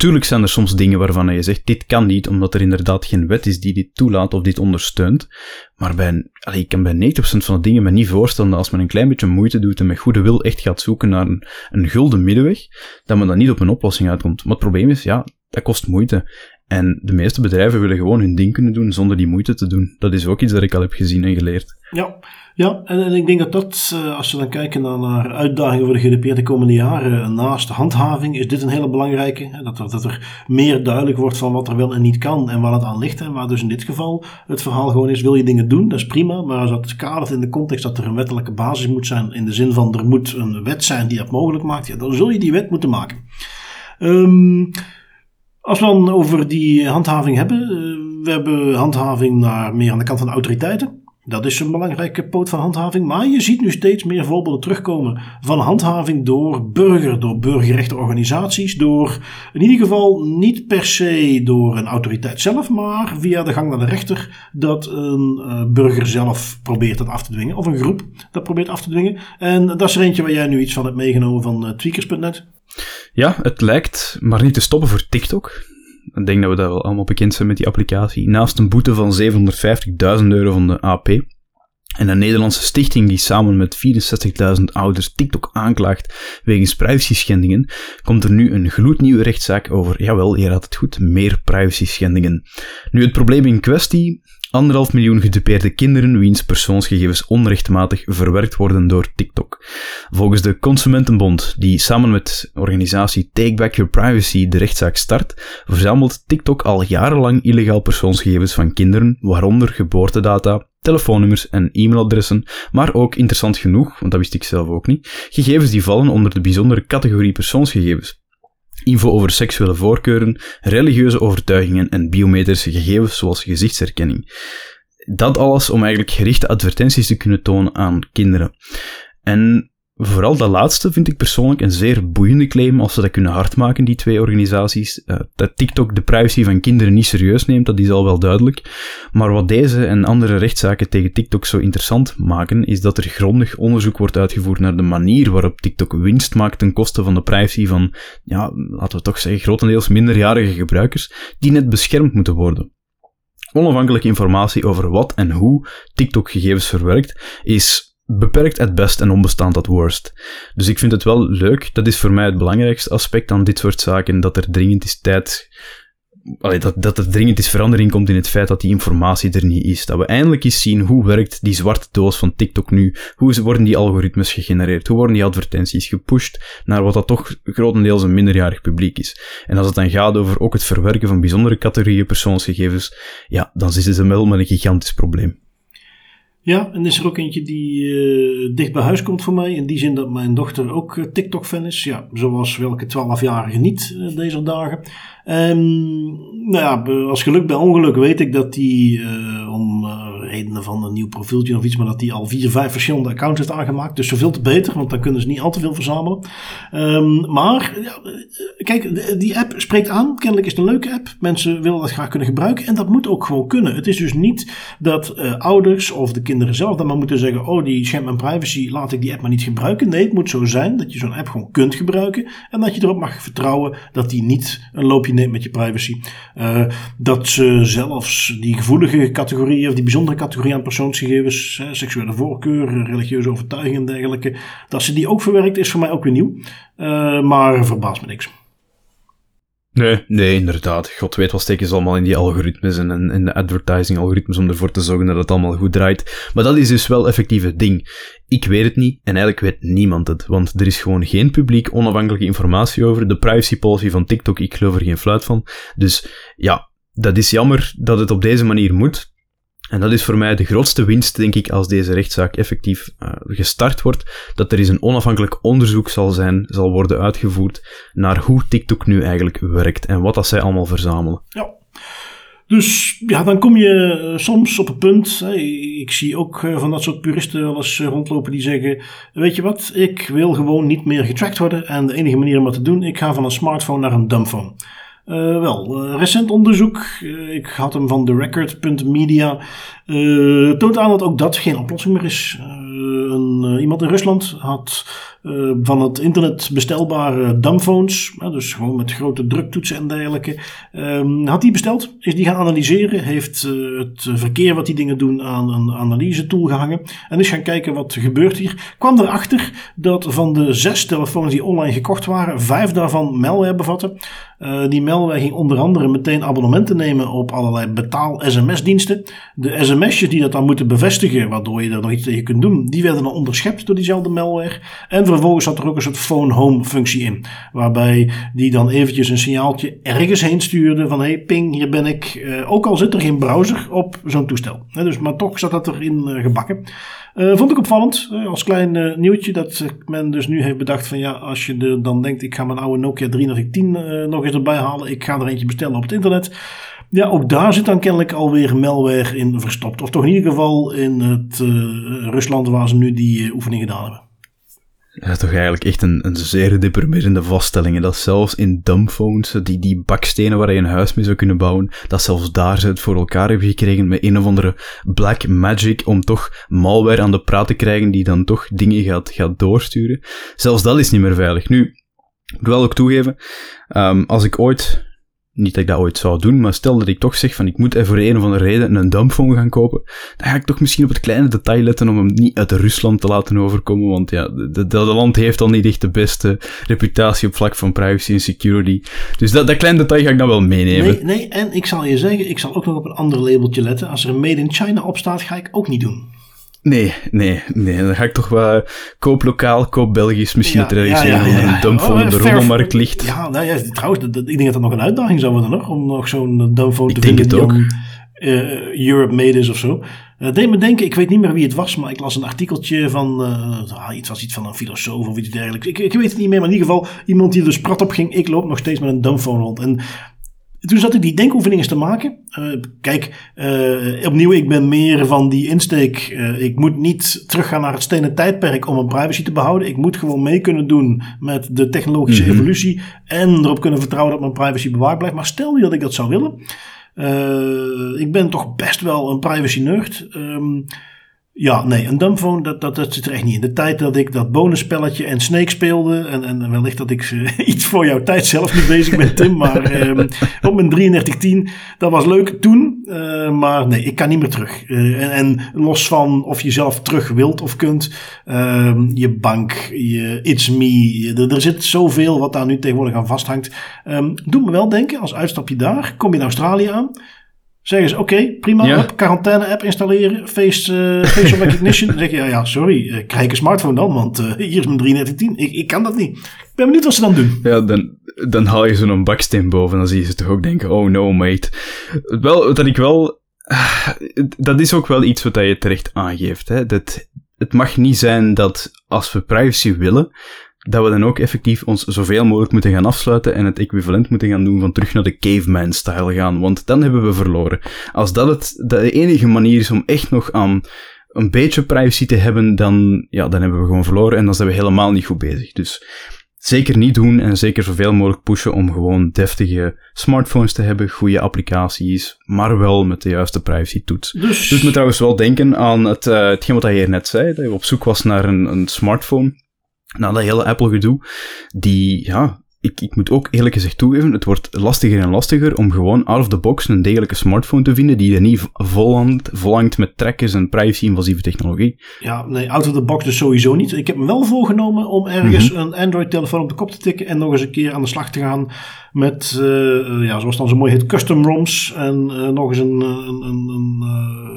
Tuurlijk zijn er soms dingen waarvan je zegt, dit kan niet, omdat er inderdaad geen wet is die dit toelaat of dit ondersteunt. Maar bij, ik kan bij 90% van de dingen me niet voorstellen dat als men een klein beetje moeite doet en met goede wil echt gaat zoeken naar een, een gulden middenweg, dat men dan niet op een oplossing uitkomt. Maar het probleem is, ja, dat kost moeite. En de meeste bedrijven willen gewoon hun ding kunnen doen zonder die moeite te doen. Dat is ook iets dat ik al heb gezien en geleerd. Ja, ja, en, en ik denk dat dat, eh, als we dan kijken naar, uitdagingen voor de GDPR de komende jaren, naast handhaving, is dit een hele belangrijke. Dat er, dat er meer duidelijk wordt van wat er wel en niet kan en waar het aan ligt. En waar dus in dit geval het verhaal gewoon is, wil je dingen doen, dat is prima. Maar als dat kadert in de context dat er een wettelijke basis moet zijn, in de zin van er moet een wet zijn die dat mogelijk maakt, ja, dan zul je die wet moeten maken. Um, als we dan over die handhaving hebben, we hebben handhaving naar meer aan de kant van de autoriteiten. Dat is een belangrijke poot van handhaving. Maar je ziet nu steeds meer voorbeelden terugkomen van handhaving door burger, door burgerrechtenorganisaties, door in ieder geval niet per se door een autoriteit zelf, maar via de gang naar de rechter dat een uh, burger zelf probeert dat af te dwingen. Of een groep dat probeert af te dwingen. En dat is er eentje waar jij nu iets van hebt meegenomen van uh, tweakers.net. Ja, het lijkt maar niet te stoppen voor TikTok. Ik denk dat we daar wel allemaal bekend zijn met die applicatie. Naast een boete van 750.000 euro van de AP. En een Nederlandse stichting die samen met 64.000 ouders TikTok aanklaagt wegens privacy schendingen, komt er nu een gloednieuwe rechtszaak over, jawel, je raadt het goed, meer privacy schendingen. Nu, het probleem in kwestie Anderhalf miljoen gedupeerde kinderen wiens persoonsgegevens onrechtmatig verwerkt worden door TikTok. Volgens de Consumentenbond, die samen met organisatie Take Back Your Privacy de rechtszaak start, verzamelt TikTok al jarenlang illegaal persoonsgegevens van kinderen, waaronder geboortedata, telefoonnummers en e-mailadressen, maar ook interessant genoeg, want dat wist ik zelf ook niet, gegevens die vallen onder de bijzondere categorie persoonsgegevens info over seksuele voorkeuren, religieuze overtuigingen en biometrische gegevens zoals gezichtsherkenning. Dat alles om eigenlijk gerichte advertenties te kunnen tonen aan kinderen. En Vooral dat laatste vind ik persoonlijk een zeer boeiende claim als ze dat kunnen hardmaken, die twee organisaties. Uh, dat TikTok de privacy van kinderen niet serieus neemt, dat is al wel duidelijk. Maar wat deze en andere rechtszaken tegen TikTok zo interessant maken, is dat er grondig onderzoek wordt uitgevoerd naar de manier waarop TikTok winst maakt ten koste van de privacy van, ja, laten we toch zeggen, grotendeels minderjarige gebruikers, die net beschermd moeten worden. Onafhankelijke informatie over wat en hoe TikTok gegevens verwerkt, is beperkt at best en onbestaand at worst. Dus ik vind het wel leuk. Dat is voor mij het belangrijkste aspect aan dit soort zaken, dat er dringend is tijd... Dat, dat er dringend is verandering komt in het feit dat die informatie er niet is. Dat we eindelijk eens zien hoe werkt die zwarte doos van TikTok nu. Hoe worden die algoritmes gegenereerd? Hoe worden die advertenties gepusht naar wat dat toch grotendeels een minderjarig publiek is? En als het dan gaat over ook het verwerken van bijzondere categorieën persoonsgegevens, ja, dan zitten ze wel met een gigantisch probleem. Ja, en is er ook eentje die uh, dicht bij huis komt voor mij. In die zin dat mijn dochter ook uh, TikTok-fan is. Ja, zoals welke 12-jarige niet uh, deze dagen. Um, nou ja, als geluk bij ongeluk weet ik dat die om redenen van een nieuw profieltje of iets, maar dat die al vier, vijf verschillende accounts heeft aangemaakt. Dus zoveel te beter, want dan kunnen ze niet al te veel verzamelen. Um, maar, ja, kijk, die app spreekt aan. Kennelijk is het een leuke app. Mensen willen dat graag kunnen gebruiken en dat moet ook gewoon kunnen. Het is dus niet dat ouders of de kinderen zelf dan maar moeten zeggen: Oh, die schendt mijn privacy, laat ik die app maar niet gebruiken. Nee, het moet zo zijn dat je zo'n app gewoon kunt gebruiken en dat je erop mag vertrouwen dat die niet een loopje neemt met je privacy. Uh, dat ze zelfs die gevoelige categorieën of die bijzondere categorieën aan persoonsgegevens, seksuele voorkeur, religieuze overtuigingen en dergelijke, dat ze die ook verwerkt, is voor mij ook weer nieuw. Uh, maar verbaast me niks. Nee, nee, inderdaad. God weet wat steken ze allemaal in die algoritmes en in de advertising-algoritmes om ervoor te zorgen dat het allemaal goed draait. Maar dat is dus wel effectief ding. Ik weet het niet en eigenlijk weet niemand het, want er is gewoon geen publiek onafhankelijke informatie over. De privacy policy van TikTok, ik geloof er geen fluit van. Dus ja, dat is jammer dat het op deze manier moet. En dat is voor mij de grootste winst, denk ik, als deze rechtszaak effectief uh, gestart wordt. Dat er eens een onafhankelijk onderzoek zal zijn, zal worden uitgevoerd naar hoe TikTok nu eigenlijk werkt en wat dat zij allemaal verzamelen. Ja. Dus ja, dan kom je eh, soms op het punt. Hè, ik zie ook uh, van dat soort puristen wel eens rondlopen die zeggen: Weet je wat, ik wil gewoon niet meer getracked worden. En de enige manier om dat te doen, ik ga van een smartphone naar een dumbphone. Uh, wel, uh, recent onderzoek, uh, ik had hem van TheRecord.media, toont aan dat ook dat geen oplossing meer is. Een, iemand in Rusland had uh, van het internet bestelbare dumbphones, dus gewoon met grote druktoetsen en dergelijke, um, had hij besteld, is die gaan analyseren, heeft het verkeer wat die dingen doen aan een analyse tool gehangen en is gaan kijken wat gebeurt hier. Kwam erachter dat van de zes telefoons die online gekocht waren, vijf daarvan malware bevatten. Die malware ging onder andere meteen abonnementen nemen op allerlei betaal-sms-diensten. De sms'jes die dat dan moeten bevestigen, waardoor je er nog iets tegen kunt doen, die werden dan onderschept door diezelfde malware. En vervolgens zat er ook een soort phone home functie in. Waarbij die dan eventjes een signaaltje ergens heen stuurde van hey ping, hier ben ik. Uh, ook al zit er geen browser op zo'n toestel. dus, maar toch zat dat erin uh, gebakken. Uh, vond ik opvallend, als klein nieuwtje, dat men dus nu heeft bedacht van ja, als je dan denkt ik ga mijn oude Nokia 3310 nog eens erbij halen. Ik ga er eentje bestellen op het internet Ja, ook daar zit dan kennelijk alweer malware in verstopt. Of toch in ieder geval in het Rusland waar ze nu die oefening gedaan hebben. Ja, toch eigenlijk echt een, een zeer deprimerende vaststelling. Dat zelfs in dumbphones, die, die bakstenen waar je een huis mee zou kunnen bouwen, dat zelfs daar ze het voor elkaar hebben gekregen met een of andere black magic om toch malware aan de praat te krijgen die dan toch dingen gaat, gaat doorsturen. Zelfs dat is niet meer veilig. Nu, ik moet wel ook toegeven, um, als ik ooit niet dat ik dat ooit zou doen, maar stel dat ik toch zeg van ik moet voor een of andere reden een dumbphone gaan kopen, dan ga ik toch misschien op het kleine detail letten om hem niet uit Rusland te laten overkomen, want ja, dat land heeft al niet echt de beste reputatie op vlak van privacy en security. Dus dat, dat kleine detail ga ik dan wel meenemen. Nee, nee, en ik zal je zeggen, ik zal ook nog op een ander labeltje letten. Als er een Made in China op staat, ga ik ook niet doen. Nee, nee, nee. Dan ga ik toch wel koop lokaal, koop Belgisch, misschien ja, het traditioneel ja, ja, een dumbphone op de rommelmarkt ligt. Ja, nou ja, trouwens, ik denk dat dat nog een uitdaging zou worden nog, om nog zo'n dumbphone te vinden die ook. Uh, Europe made is of zo. Dat deed me denken, ik weet niet meer wie het was, maar ik las een artikeltje van, uh, iets was iets van een filosoof of iets dergelijks. Ik, ik weet het niet meer, maar in ieder geval iemand die er dus prat op ging, ik loop nog steeds met een dumbphone rond. En toen zat ik die denkoefeningen te maken. Uh, kijk, uh, opnieuw, ik ben meer van die insteek. Uh, ik moet niet teruggaan naar het stenen tijdperk om mijn privacy te behouden. Ik moet gewoon mee kunnen doen met de technologische mm-hmm. evolutie. En erop kunnen vertrouwen dat mijn privacy bewaard blijft. Maar stel je dat ik dat zou willen. ik ben toch best wel een privacy nerd. Um, ja, nee, een dumbphone, dat, dat, dat zit er echt niet in. De tijd dat ik dat bonusspelletje en Snake speelde, en, en wellicht dat ik uh, [LAUGHS] iets voor jouw tijd zelf niet bezig ben, Tim, maar um, [LAUGHS] op mijn 3310, dat was leuk toen, uh, maar nee, ik kan niet meer terug. Uh, en, en, los van of je zelf terug wilt of kunt, um, je bank, je It's Me, er, er, zit zoveel wat daar nu tegenwoordig aan vasthangt. Um, doet me wel denken, als uitstapje daar, kom je in Australië aan, Zeggen ze, oké, prima, ja. quarantaine-app installeren, face, uh, facial recognition. dan zeg je, ja, ja sorry, uh, krijg een smartphone dan, want uh, hier is mijn 3310. Ik, ik kan dat niet. Ik ben benieuwd wat ze dan doen. Ja, dan, dan haal je zo'n baksteen boven en dan zie je ze toch ook denken, oh no, mate. Wel, dat ik wel... Dat is ook wel iets wat je terecht aangeeft. Hè? Dat, het mag niet zijn dat als we privacy willen, dat we dan ook effectief ons zoveel mogelijk moeten gaan afsluiten en het equivalent moeten gaan doen van terug naar de caveman-style gaan, want dan hebben we verloren. Als dat het de enige manier is om echt nog aan een beetje privacy te hebben, dan, ja, dan hebben we gewoon verloren en dan zijn we helemaal niet goed bezig. Dus zeker niet doen en zeker zoveel mogelijk pushen om gewoon deftige smartphones te hebben, goede applicaties, maar wel met de juiste privacy toets. Dus... Doet me trouwens wel denken aan het, uh, hetgeen wat hij hier net zei, dat je op zoek was naar een, een smartphone nou, dat hele Apple-gedoe, die, ja, ik, ik moet ook eerlijk gezegd toegeven, het wordt lastiger en lastiger om gewoon out of the box een degelijke smartphone te vinden die er niet volhangt, volhangt met trackers en privacy-invasieve technologie. Ja, nee, out of the box dus sowieso niet. Ik heb me wel voorgenomen om ergens mhm. een Android-telefoon op de kop te tikken en nog eens een keer aan de slag te gaan met, uh, ja, zoals dan zo mooi heet, custom ROMs. En uh, nog eens een, een, een,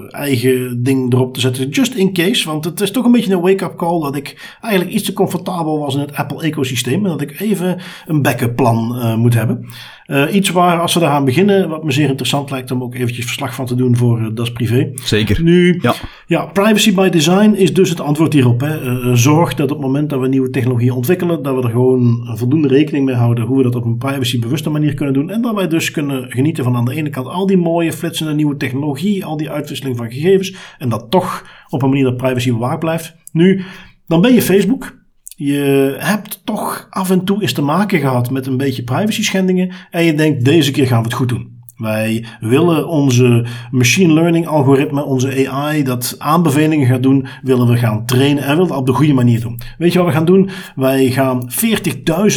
eigen ding erop te zetten. Just in case. Want het is toch een beetje een wake-up call dat ik eigenlijk iets te comfortabel was in het Apple-ecosysteem. En dat ik even een backup plan moet hebben. Uh, iets waar, als we daar gaan beginnen, wat me zeer interessant lijkt om ook eventjes verslag van te doen voor uh, Das Privé. Zeker. Nu, ja. ja, privacy by design is dus het antwoord hierop. Hè. Uh, zorg dat op het moment dat we nieuwe technologie ontwikkelen, dat we er gewoon voldoende rekening mee houden hoe we dat op een privacybewuste manier kunnen doen. En dat wij dus kunnen genieten van aan de ene kant al die mooie flitsende nieuwe technologie, al die uitwisseling van gegevens. En dat toch op een manier dat privacy bewaard blijft. Nu, dan ben je Facebook. Je hebt toch af en toe eens te maken gehad met een beetje privacy schendingen. En je denkt, deze keer gaan we het goed doen. Wij willen onze machine learning algoritme, onze AI, dat aanbevelingen gaat doen, willen we gaan trainen en willen we op de goede manier doen. Weet je wat we gaan doen? Wij gaan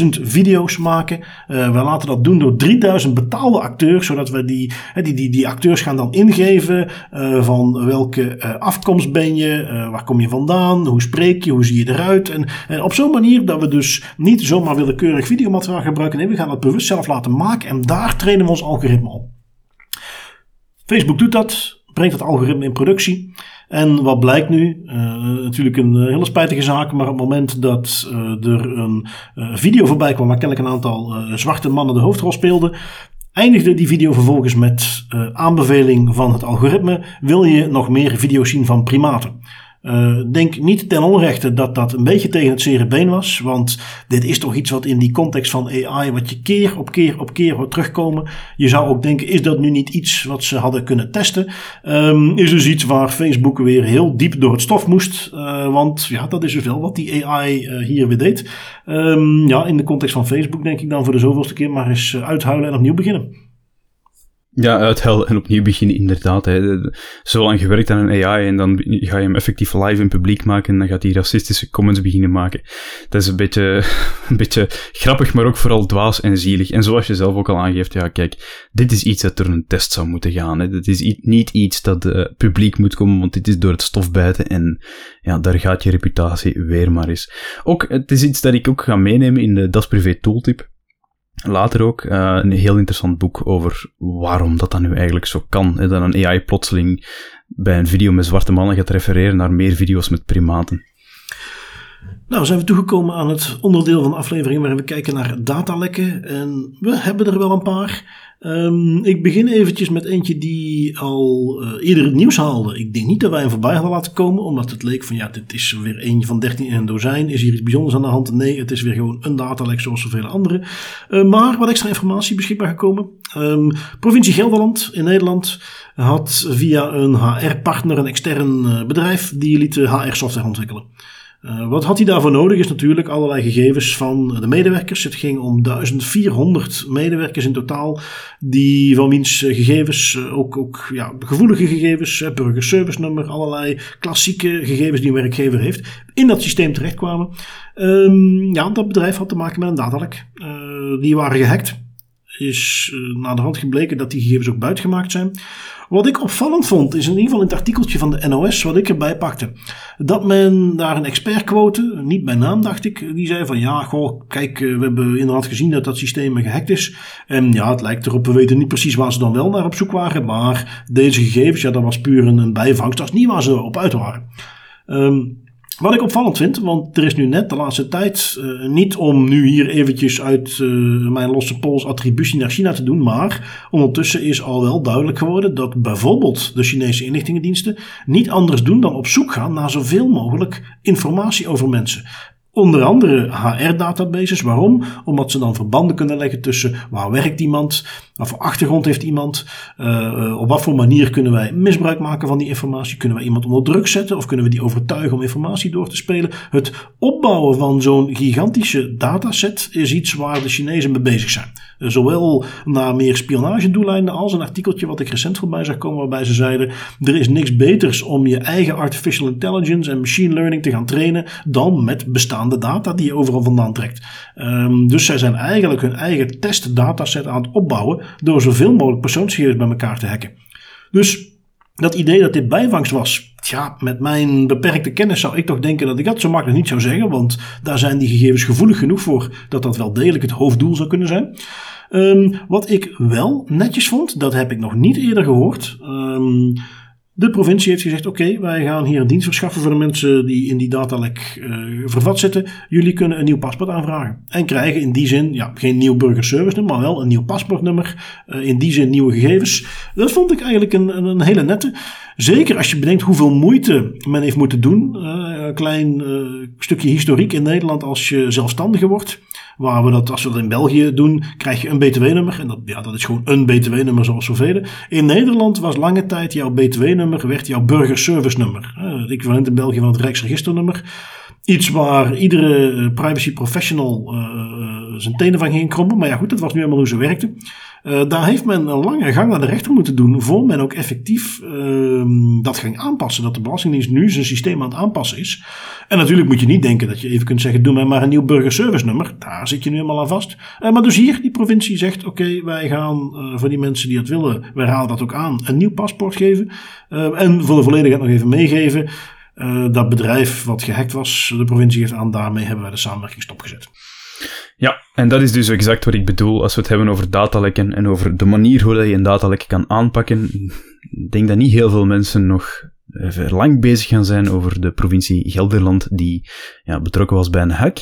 40.000 video's maken. Uh, we laten dat doen door 3000 betaalde acteurs, zodat we die, die, die, die acteurs gaan dan ingeven uh, van welke uh, afkomst ben je, waar kom je vandaan, hoe spreek je, hoe zie je eruit. En, en op zo'n manier dat we dus niet zomaar willekeurig videomateriaal gebruiken. Nee, we gaan het bewust zelf laten maken en daar trainen we ons algoritme op. Facebook doet dat, brengt het algoritme in productie. En wat blijkt nu? Uh, natuurlijk een eh, hele spijtige zaak, maar op het moment dat uh, er een video voorbij kwam waar kennelijk een aantal zwarte mannen de hoofdrol speelden, eindigde die video vervolgens met aanbeveling van het algoritme: wil je nog meer video's zien van primaten? Uh, denk niet ten onrechte dat dat een beetje tegen het zere been was. Want dit is toch iets wat in die context van AI, wat je keer op keer op keer hoort terugkomen. Je zou ook denken, is dat nu niet iets wat ze hadden kunnen testen? Um, is dus iets waar Facebook weer heel diep door het stof moest. Uh, want ja, dat is dus wel wat die AI uh, hier weer deed. Um, ja, in de context van Facebook denk ik dan voor de zoveelste keer maar eens uithuilen en opnieuw beginnen. Ja, uithuilen en opnieuw beginnen, inderdaad. Hè. Zo lang gewerkt aan een AI en dan ga je hem effectief live in publiek maken en dan gaat hij racistische comments beginnen maken. Dat is een beetje, [LAUGHS] een beetje grappig, maar ook vooral dwaas en zielig. En zoals je zelf ook al aangeeft, ja, kijk, dit is iets dat door een test zou moeten gaan. Hè. Dit is niet iets dat uh, publiek moet komen, want dit is door het stof bijten en ja, daar gaat je reputatie weer maar eens. Ook, het is iets dat ik ook ga meenemen in de Das Privé Tooltip. Later ook uh, een heel interessant boek over waarom dat dan nu eigenlijk zo kan. Hè, dat een AI plotseling bij een video met zwarte mannen gaat refereren naar meer video's met primaten. Nou, zijn we toegekomen aan het onderdeel van de aflevering waarin we kijken naar datalekken. En we hebben er wel een paar. Um, ik begin eventjes met eentje die al uh, eerder het nieuws haalde. Ik denk niet dat wij hem voorbij hadden laten komen, omdat het leek van ja, dit is weer een van 13 in een dozijn. Is hier iets bijzonders aan de hand? Nee, het is weer gewoon een datalek zoals zoveel andere. Uh, maar wat extra informatie beschikbaar gekomen. Um, provincie Gelderland in Nederland had via een HR-partner, een extern uh, bedrijf, die liet HR-software ontwikkelen. Uh, wat had hij daarvoor nodig? Is natuurlijk allerlei gegevens van de medewerkers. Het ging om 1400 medewerkers in totaal, die van wiens eh, gegevens, uh, ook, ook ja, gevoelige gegevens, burgerservice nummer, allerlei klassieke gegevens die een werkgever heeft, in dat systeem terechtkwamen. Um, ja, dat bedrijf had te maken met een datalek. die waren gehackt is uh, de hand gebleken dat die gegevens ook buitgemaakt zijn. Wat ik opvallend vond, is in ieder geval in het artikeltje van de NOS wat ik erbij pakte. Dat men daar een expert quote, niet bij naam dacht ik, die zei van ja, goh, kijk, eh, we hebben inderdaad gezien dat dat systeem gehackt is. En ja, het lijkt erop, we weten niet precies waar ze dan wel naar op zoek waren. Maar deze gegevens, ja, dat was puur een, bijvangst, dat is niet waar ze op uit waren. Um, wat ik opvallend vind, want er is nu net de laatste tijd, uh, niet om nu hier eventjes uit uh, mijn losse pols attributie naar China te doen, maar ondertussen is al wel duidelijk geworden dat bijvoorbeeld de Chinese inlichtingendiensten niet anders doen dan op zoek gaan naar zoveel mogelijk informatie over mensen. Onder andere HR-databases. Waarom? Omdat ze dan verbanden kunnen leggen tussen waar werkt iemand, wat voor achtergrond heeft iemand, uh, op wat voor manier kunnen wij misbruik maken van die informatie, kunnen wij iemand onder druk zetten of kunnen we die overtuigen om informatie door te spelen. Het opbouwen van zo'n gigantische dataset is iets waar de Chinezen mee bezig zijn. Uh, zowel naar meer spionagedoeleinden als een artikeltje wat ik recent voorbij zag komen waarbij ze zeiden er is niks beters om je eigen artificial intelligence en machine learning te gaan trainen dan met bestaande de data die je overal vandaan trekt. Um, dus zij zijn eigenlijk hun eigen testdataset aan het opbouwen door zoveel mogelijk persoonsgegevens bij elkaar te hacken. Dus dat idee dat dit bijvangst was, ja, met mijn beperkte kennis zou ik toch denken dat ik dat zo makkelijk niet zou zeggen, want daar zijn die gegevens gevoelig genoeg voor dat dat wel degelijk het hoofddoel zou kunnen zijn. Um, wat ik wel netjes vond, dat heb ik nog niet eerder gehoord. Um, de provincie heeft gezegd: Oké, wij gaan hier een dienst verschaffen voor de mensen die in die datalek uh, vervat zitten. Jullie kunnen een nieuw paspoort aanvragen. En krijgen in die zin ja, geen nieuw burgerservice nummer, maar wel een nieuw paspoortnummer. Uh, in die zin nieuwe gegevens. Dat vond ik eigenlijk een, een, hele nette. Zeker als je bedenkt hoeveel moeite men heeft moeten doen. Uh, een klein stukje historiek in Nederland als je zelfstandige wordt. Waar we dat, als we dat in België doen, krijg je een BTW-nummer. En dat, ja, dat is gewoon een BTW-nummer zoals zoveel. In Nederland was lange tijd jouw BTW-nummer, werd jouw burgerservice-nummer. Het equivalent in België van het Rijksregisternummer. Iets waar iedere eh, privacy professional uh, zijn tenen van ging krommen. Maar ja, goed, dat was nu helemaal hoe ze werkte. Uh, daar heeft men een lange gang naar de rechter moeten doen. voor men ook effectief uh, dat ging aanpassen. Dat de Belastingdienst nu zijn systeem aan het aanpassen is. En natuurlijk moet je niet denken dat je even kunt zeggen: doe mij maar een nieuw burgerservice nummer. Daar zit je nu helemaal aan vast. Maar dus hier, die provincie zegt: oké, wij gaan voor die mensen die dat willen, wij halen dat ook aan, een nieuw paspoort geven. en voor de volledigheid nog even meegeven. Uh, dat bedrijf wat gehackt was, de provincie heeft aan, daarmee hebben wij de samenwerking stopgezet. Ja, en dat is dus exact wat ik bedoel als we het hebben over datalekken en over de manier hoe je een datalek kan aanpakken. Ik denk dat niet heel veel mensen nog lang bezig gaan zijn over de provincie Gelderland die ja, betrokken was bij een hack.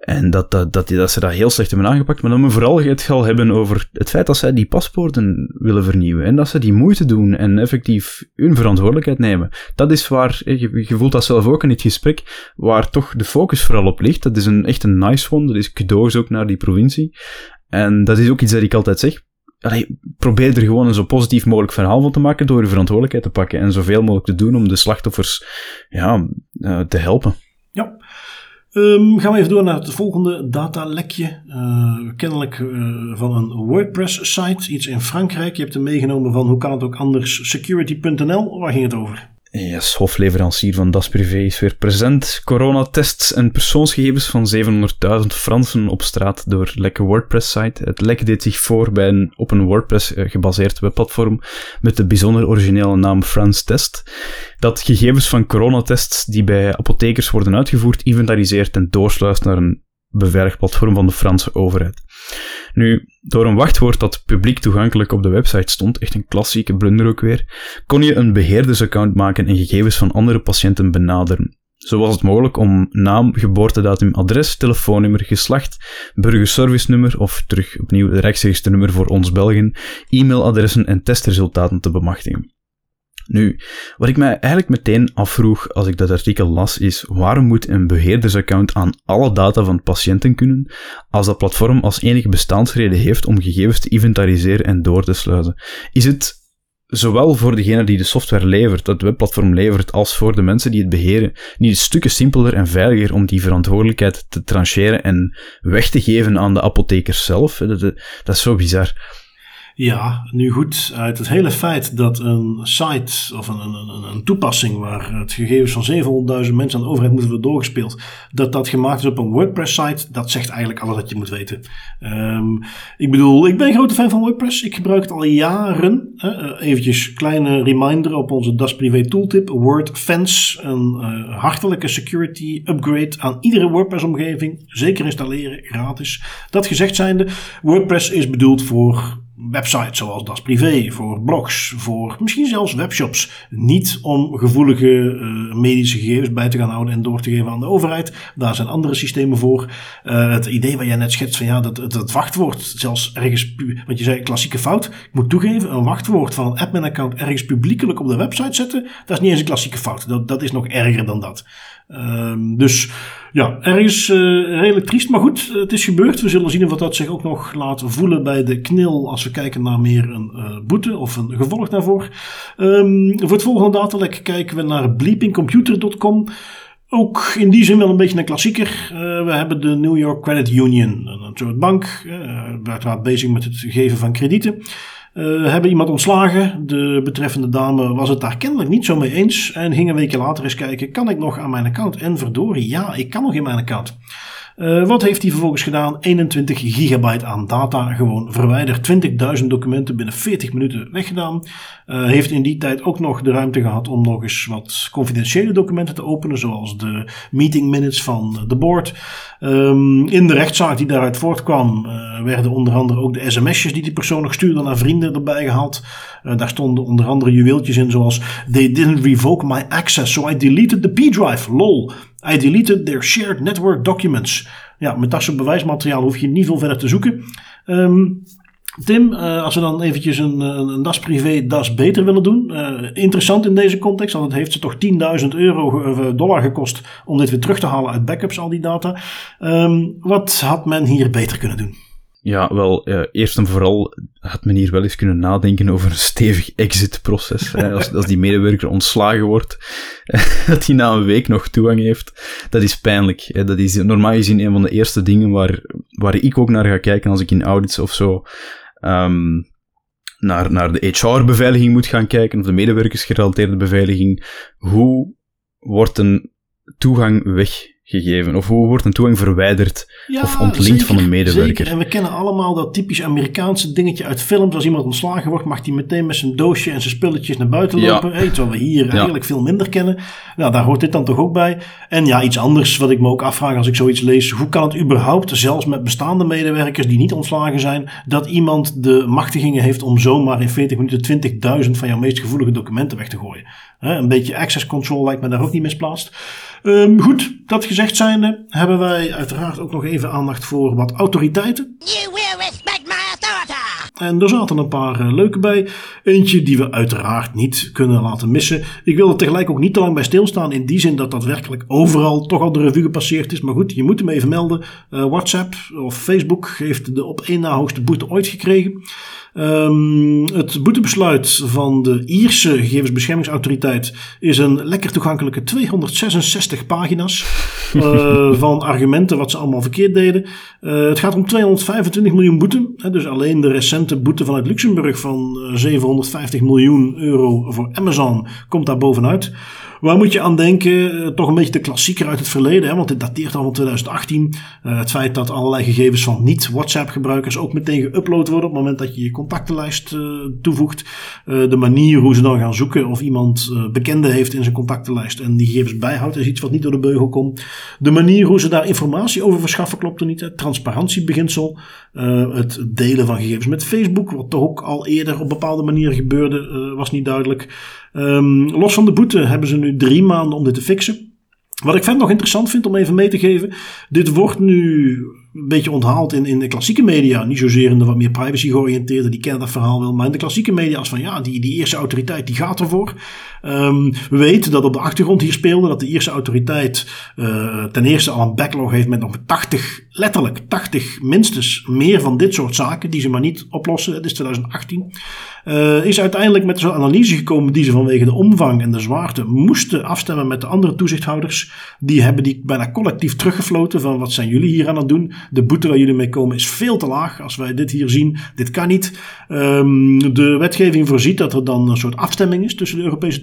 En dat, dat, dat, dat ze dat heel slecht hebben aangepakt. Maar dan we vooral het gaan hebben over het feit dat zij die paspoorten willen vernieuwen. En dat ze die moeite doen en effectief hun verantwoordelijkheid nemen. Dat is waar, je, je voelt dat zelf ook in het gesprek, waar toch de focus vooral op ligt. Dat is een, echt een nice one. Dat is cadeaus ook naar die provincie. En dat is ook iets dat ik altijd zeg. Probeer er gewoon een zo positief mogelijk verhaal van te maken door je verantwoordelijkheid te pakken en zoveel mogelijk te doen om de slachtoffers ja, uh, te helpen. Ja. Um, gaan we even door naar het volgende datalekje. Uh, kennelijk uh, van een WordPress-site, iets in Frankrijk. Je hebt hem meegenomen van hoe kan het ook anders, security.nl. Waar ging het over? Yes, hofleverancier van Das Privé is weer present. Coronatests en persoonsgegevens van 700.000 Fransen op straat door lekke WordPress-site. Het lek deed zich voor bij een op een WordPress eh, gebaseerd webplatform met de bijzonder originele naam France Test, dat gegevens van coronatests die bij apothekers worden uitgevoerd inventariseert en doorsluist naar een beveiligd platform van de Franse overheid. Nu, door een wachtwoord dat publiek toegankelijk op de website stond, echt een klassieke blunder ook weer, kon je een beheerdersaccount maken en gegevens van andere patiënten benaderen. Zo was het mogelijk om naam, geboortedatum, adres, telefoonnummer, geslacht, burgerservice-nummer of terug opnieuw het rechtstreekste voor ons Belgen, e-mailadressen en testresultaten te bemachtigen. Nu, wat ik mij eigenlijk meteen afvroeg als ik dat artikel las, is waarom moet een beheerdersaccount aan alle data van patiënten kunnen, als dat platform als enige bestaansreden heeft om gegevens te inventariseren en door te sluizen? Is het zowel voor degene die de software levert, dat webplatform levert, als voor de mensen die het beheren, niet stukken simpeler en veiliger om die verantwoordelijkheid te trancheren en weg te geven aan de apothekers zelf? Dat, dat is zo bizar. Ja, nu goed, uit het hele feit dat een site of een, een, een toepassing waar het gegevens van 700.000 mensen aan de overheid moeten worden doorgespeeld, dat dat gemaakt is op een WordPress-site, dat zegt eigenlijk alles wat je moet weten. Um, ik bedoel, ik ben een grote fan van WordPress. Ik gebruik het al jaren. Uh, eventjes kleine reminder op onze Das Privé tooltip. WordFence, een uh, hartelijke security upgrade aan iedere WordPress-omgeving. Zeker installeren, gratis. Dat gezegd zijnde, WordPress is bedoeld voor websites zoals Das Privé, voor blogs, voor misschien zelfs webshops. Niet om gevoelige uh, medische gegevens bij te gaan houden en door te geven aan de overheid. Daar zijn andere systemen voor. Uh, het idee wat jij net schetst van ja, dat, het wachtwoord zelfs ergens, want je zei klassieke fout. Ik moet toegeven, een wachtwoord van een admin-account ergens publiekelijk op de website zetten, dat is niet eens een klassieke fout. Dat, dat is nog erger dan dat. Um, dus ja, ergens uh, redelijk triest, maar goed, het is gebeurd. We zullen zien of dat zich ook nog laat voelen bij de knil als we kijken naar meer een uh, boete of een gevolg daarvoor. Um, voor het volgende datalek kijken we naar bleepingcomputer.com. Ook in die zin wel een beetje een klassieker. Uh, we hebben de New York Credit Union, een soort bank, uiteraard bezig met het geven van kredieten. Uh, hebben iemand ontslagen. De betreffende dame was het daar kennelijk niet zo mee eens. En ging een weekje later eens kijken: kan ik nog aan mijn account? En verdorie, ja, ik kan nog in mijn account. Uh, wat heeft hij vervolgens gedaan? 21 gigabyte aan data gewoon verwijderd. 20.000 documenten binnen 40 minuten weggedaan. Uh, heeft in die tijd ook nog de ruimte gehad om nog eens wat confidentiële documenten te openen, zoals de meeting minutes van de board. Um, in de rechtszaak die daaruit voortkwam, uh, werden onder andere ook de sms'jes die die persoon nog stuurde naar vrienden erbij gehaald. daar stonden onder andere juweeltjes in, zoals They didn't revoke my access, so I deleted the P-drive. Lol. I deleted their shared network documents. Ja, met dat soort bewijsmateriaal hoef je niet veel verder te zoeken. Um, Tim, uh, als we dan eventjes een, een DAS privé DAS beter willen doen. Uh, interessant in deze context, want het heeft ze toch 10.000 euro uh, dollar gekost om dit weer terug te halen uit backups, al die data. Um, wat had men hier beter kunnen doen? Ja, wel, uh, eerst en vooral had men hier wel eens kunnen nadenken over een stevig exit-proces. als, als die medewerker ontslagen wordt, [LAUGHS] dat hij na een week nog toegang heeft, dat is pijnlijk. Dat is normaal gezien een van de eerste dingen waar, waar ik ook naar ga kijken als ik in audits of zo um, naar, naar de HR-beveiliging moet gaan kijken, of de medewerkersgerelateerde beveiliging. Hoe wordt een toegang weg gegeven? Of hoe wordt een toegang verwijderd of ontlinkt van een medewerker? Zeker. En we kennen allemaal dat typisch Amerikaanse dingetje uit films. Als iemand ontslagen wordt, mag hij meteen met zijn doosje en zijn spulletjes naar buiten lopen. Ja. Hey, terwijl we hier ja. eigenlijk veel minder kennen. Nou, daar hoort dit dan toch ook bij. En ja, iets anders wat ik me ook afvraag als ik zoiets lees. Hoe kan het überhaupt, zelfs met bestaande medewerkers die niet ontslagen zijn, dat iemand de machtigingen heeft om zomaar in 40 minuten 20.000 van jouw meest gevoelige documenten weg te gooien? een beetje access control lijkt me daar ook niet misplaatst. Um, goed, dat gezegd zijnde, hebben wij uiteraard ook nog even aandacht voor wat autoriteiten. You will respect my authority! En er zaten een paar uh, leuke bij. Eentje die we uiteraard niet kunnen laten missen. Ik wil er tegelijk ook niet te lang bij stilstaan. In die zin dat dat werkelijk overal toch al de revue gepasseerd is. Maar goed, je moet hem even melden. Uh, WhatsApp of Facebook heeft de op één na hoogste boete ooit gekregen. Um, het boetebesluit van de Ierse gegevensbeschermingsautoriteit is een lekker toegankelijke 266 pagina's uh, [LAUGHS] van argumenten wat ze allemaal verkeerd deden. Uh, het gaat om 225 miljoen boete. Hè, dus alleen de recente boete vanuit Luxemburg van 750 miljoen euro voor Amazon komt daar bovenuit. Waar moet je aan denken? Toch een beetje de klassieker uit het verleden, hè? want dit dateert al van 2018. Uh, het feit dat allerlei gegevens van niet-WhatsApp-gebruikers ook meteen geüpload worden op het moment dat je je contactenlijst uh, toevoegt. De manier hoe ze dan gaan zoeken of iemand bekende heeft in zijn contactenlijst en die gegevens bijhoudt, is iets wat niet door de beugel komt. De manier hoe ze daar informatie over verschaffen klopt er niet. Het transparantiebeginsel, het delen van gegevens met Facebook, wat toch ook al eerder op bepaalde manieren gebeurde, was niet duidelijk. Um, los van de boete hebben ze nu drie maanden om dit te fixen. Wat ik verder nog interessant vind om even mee te geven. Dit wordt nu een beetje onthaald in, in de klassieke media. Niet zozeer in de wat meer privacy georiënteerde, die kennen dat verhaal wel. Maar in de klassieke media als van ja, die, die Ierse autoriteit die gaat ervoor. Um, we weten dat op de achtergrond hier speelde dat de Ierse autoriteit uh, ten eerste al een backlog heeft met nog 80, letterlijk 80 minstens meer van dit soort zaken die ze maar niet oplossen. Het is 2018. Uh, is uiteindelijk met zo'n analyse gekomen die ze vanwege de omvang en de zwaarte moesten afstemmen met de andere toezichthouders. Die hebben die bijna collectief teruggefloten van wat zijn jullie hier aan het doen. De boete waar jullie mee komen is veel te laag. Als wij dit hier zien, dit kan niet. Um, de wetgeving voorziet dat er dan een soort afstemming is tussen de Europese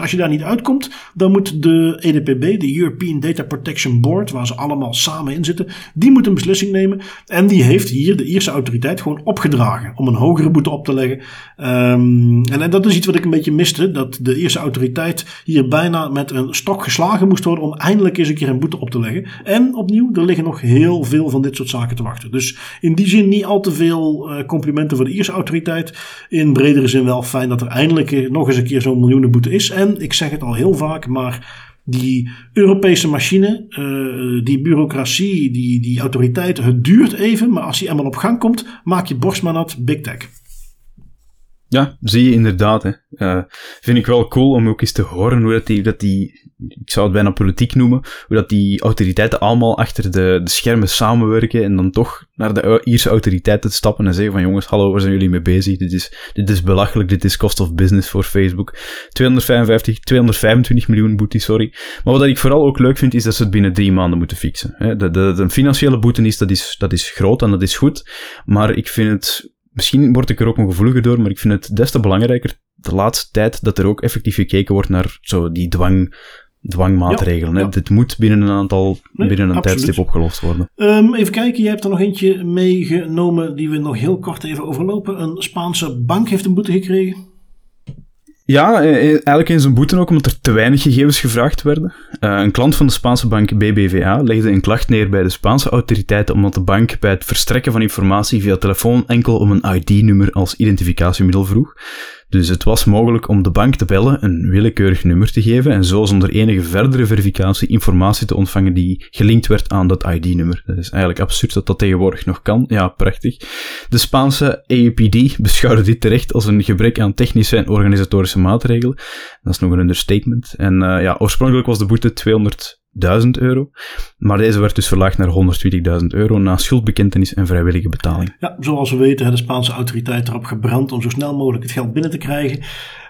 Als je daar niet uitkomt, dan moet de EDPB, de European Data Protection Board, waar ze allemaal samen in zitten, die moet een beslissing nemen. En die heeft hier de Ierse autoriteit gewoon opgedragen om een hogere boete op te leggen. Um, en, en dat is iets wat ik een beetje miste, dat de Ierse autoriteit hier bijna met een stok geslagen moest worden om eindelijk eens een keer een boete op te leggen. En opnieuw, er liggen nog heel veel van dit soort zaken te wachten. Dus in die zin niet al te veel uh, complimenten voor de Ierse autoriteit. In bredere zin wel fijn dat er eindelijk nog eens een keer zo'n is. En ik zeg het al heel vaak, maar die Europese machine, uh, die bureaucratie, die, die autoriteiten, het duurt even. Maar als die eenmaal op gang komt, maak je borst big tech. Ja, zie je inderdaad. Hè. Uh, vind ik wel cool om ook eens te horen hoe dat die, dat die, ik zou het bijna politiek noemen, hoe dat die autoriteiten allemaal achter de, de schermen samenwerken en dan toch naar de Ierse autoriteiten stappen en zeggen van jongens, hallo, waar zijn jullie mee bezig? Dit is, dit is belachelijk, dit is cost of business voor Facebook. 255, 225 miljoen boete, sorry. Maar wat ik vooral ook leuk vind, is dat ze het binnen drie maanden moeten fixen. Hè. De, de, de financiële boete is, dat is, dat is groot en dat is goed, maar ik vind het misschien word ik er ook een gevoeliger door, maar ik vind het des te belangrijker de laatste tijd dat er ook effectief gekeken wordt naar zo die dwang, dwangmaatregelen. Ja, ja. Dit moet binnen een aantal, nee, binnen een absoluut. tijdstip opgelost worden. Um, even kijken, je hebt er nog eentje meegenomen die we nog heel kort even overlopen. Een Spaanse bank heeft een boete gekregen. Ja, eigenlijk in zijn boete ook omdat er te weinig gegevens gevraagd werden. Uh, een klant van de Spaanse bank BBVA legde een klacht neer bij de Spaanse autoriteiten omdat de bank bij het verstrekken van informatie via telefoon enkel om een ID-nummer als identificatiemiddel vroeg. Dus het was mogelijk om de bank te bellen, een willekeurig nummer te geven en zo zonder enige verdere verificatie informatie te ontvangen die gelinkt werd aan dat ID-nummer. Dat is eigenlijk absurd dat dat tegenwoordig nog kan. Ja, prachtig. De Spaanse AUPD beschouwde dit terecht als een gebrek aan technische en organisatorische maatregelen. Dat is nog een understatement. En uh, ja, oorspronkelijk was de boete 200 1000 euro. Maar deze werd dus verlaagd naar 120.000 euro na schuldbekentenis en vrijwillige betaling. Ja, zoals we weten, de Spaanse autoriteit erop gebrand om zo snel mogelijk het geld binnen te krijgen.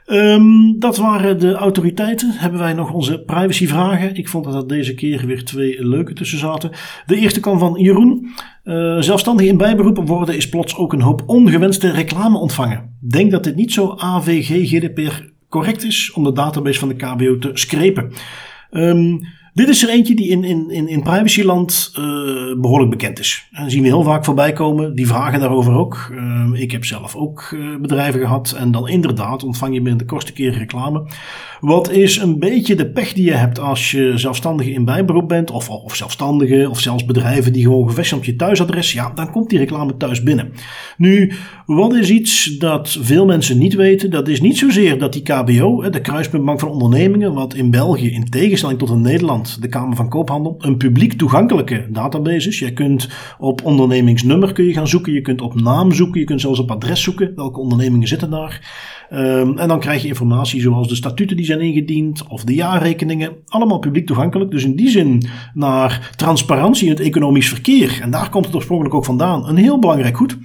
Um, dat waren de autoriteiten. Hebben wij nog onze privacyvragen? Ik vond dat er deze keer weer twee leuke tussen zaten. De eerste kwam van Jeroen. Uh, zelfstandig in bijberoep worden is plots ook een hoop ongewenste reclame ontvangen. Denk dat dit niet zo AVG GDPR correct is om de database van de KBO te screpen. Um, dit is er eentje die in, in, in, in privacyland uh, behoorlijk bekend is. En zien we heel vaak voorbij komen. Die vragen daarover ook. Uh, ik heb zelf ook uh, bedrijven gehad. En dan inderdaad ontvang je binnen de kortste keer reclame. Wat is een beetje de pech die je hebt als je zelfstandige in bijberoep bent. Of, of zelfstandige of zelfs bedrijven die gewoon gevestigd op je thuisadres. Ja, dan komt die reclame thuis binnen. Nu, wat is iets dat veel mensen niet weten? Dat is niet zozeer dat die KBO, de Kruispuntbank van Ondernemingen. Wat in België in tegenstelling tot in Nederland De Kamer van Koophandel, een publiek toegankelijke database is. Je kunt op ondernemingsnummer kun je gaan zoeken, je kunt op naam zoeken, je kunt zelfs op adres zoeken. Welke ondernemingen zitten daar? Um, en dan krijg je informatie zoals de statuten die zijn ingediend of de jaarrekeningen. Allemaal publiek toegankelijk. Dus in die zin naar transparantie in het economisch verkeer. En daar komt het oorspronkelijk ook vandaan. Een heel belangrijk goed.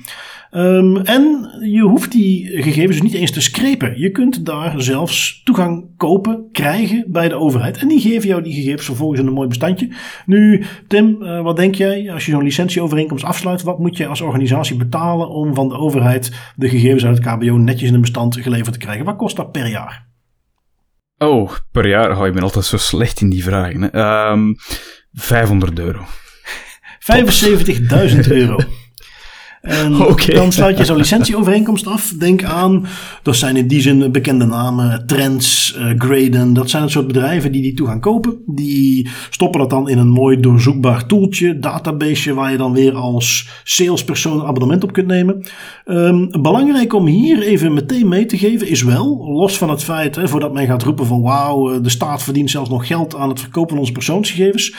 Um, en je hoeft die gegevens niet eens te screpen. Je kunt daar zelfs toegang kopen, krijgen bij de overheid. En die geven jou die gegevens vervolgens in een mooi bestandje. Nu, Tim, uh, wat denk jij als je zo'n licentieovereenkomst afsluit? Wat moet je als organisatie betalen om van de overheid de gegevens uit het KBO netjes in een bestand geleverd te krijgen? Wat kost dat per jaar? Oh, per jaar? Oh, je bent altijd zo slecht in die vragen. Um, 500 euro. [LAUGHS] 75.000 euro. [LAUGHS] En [LAUGHS] dan sluit je zo'n licentieovereenkomst af. Denk aan, dat zijn in die zin bekende namen, Trends, uh, Graden. Dat zijn het soort bedrijven die die toe gaan kopen. Die stoppen dat dan in een mooi doorzoekbaar toeltje, database, waar je dan weer als salespersoon abonnement op kunt nemen. Um, belangrijk om hier even meteen mee te geven is wel, los van het feit, hè, voordat men gaat roepen van wauw, eh, de staat verdient zelfs nog geld aan het verkopen van onze persoonsgegevens.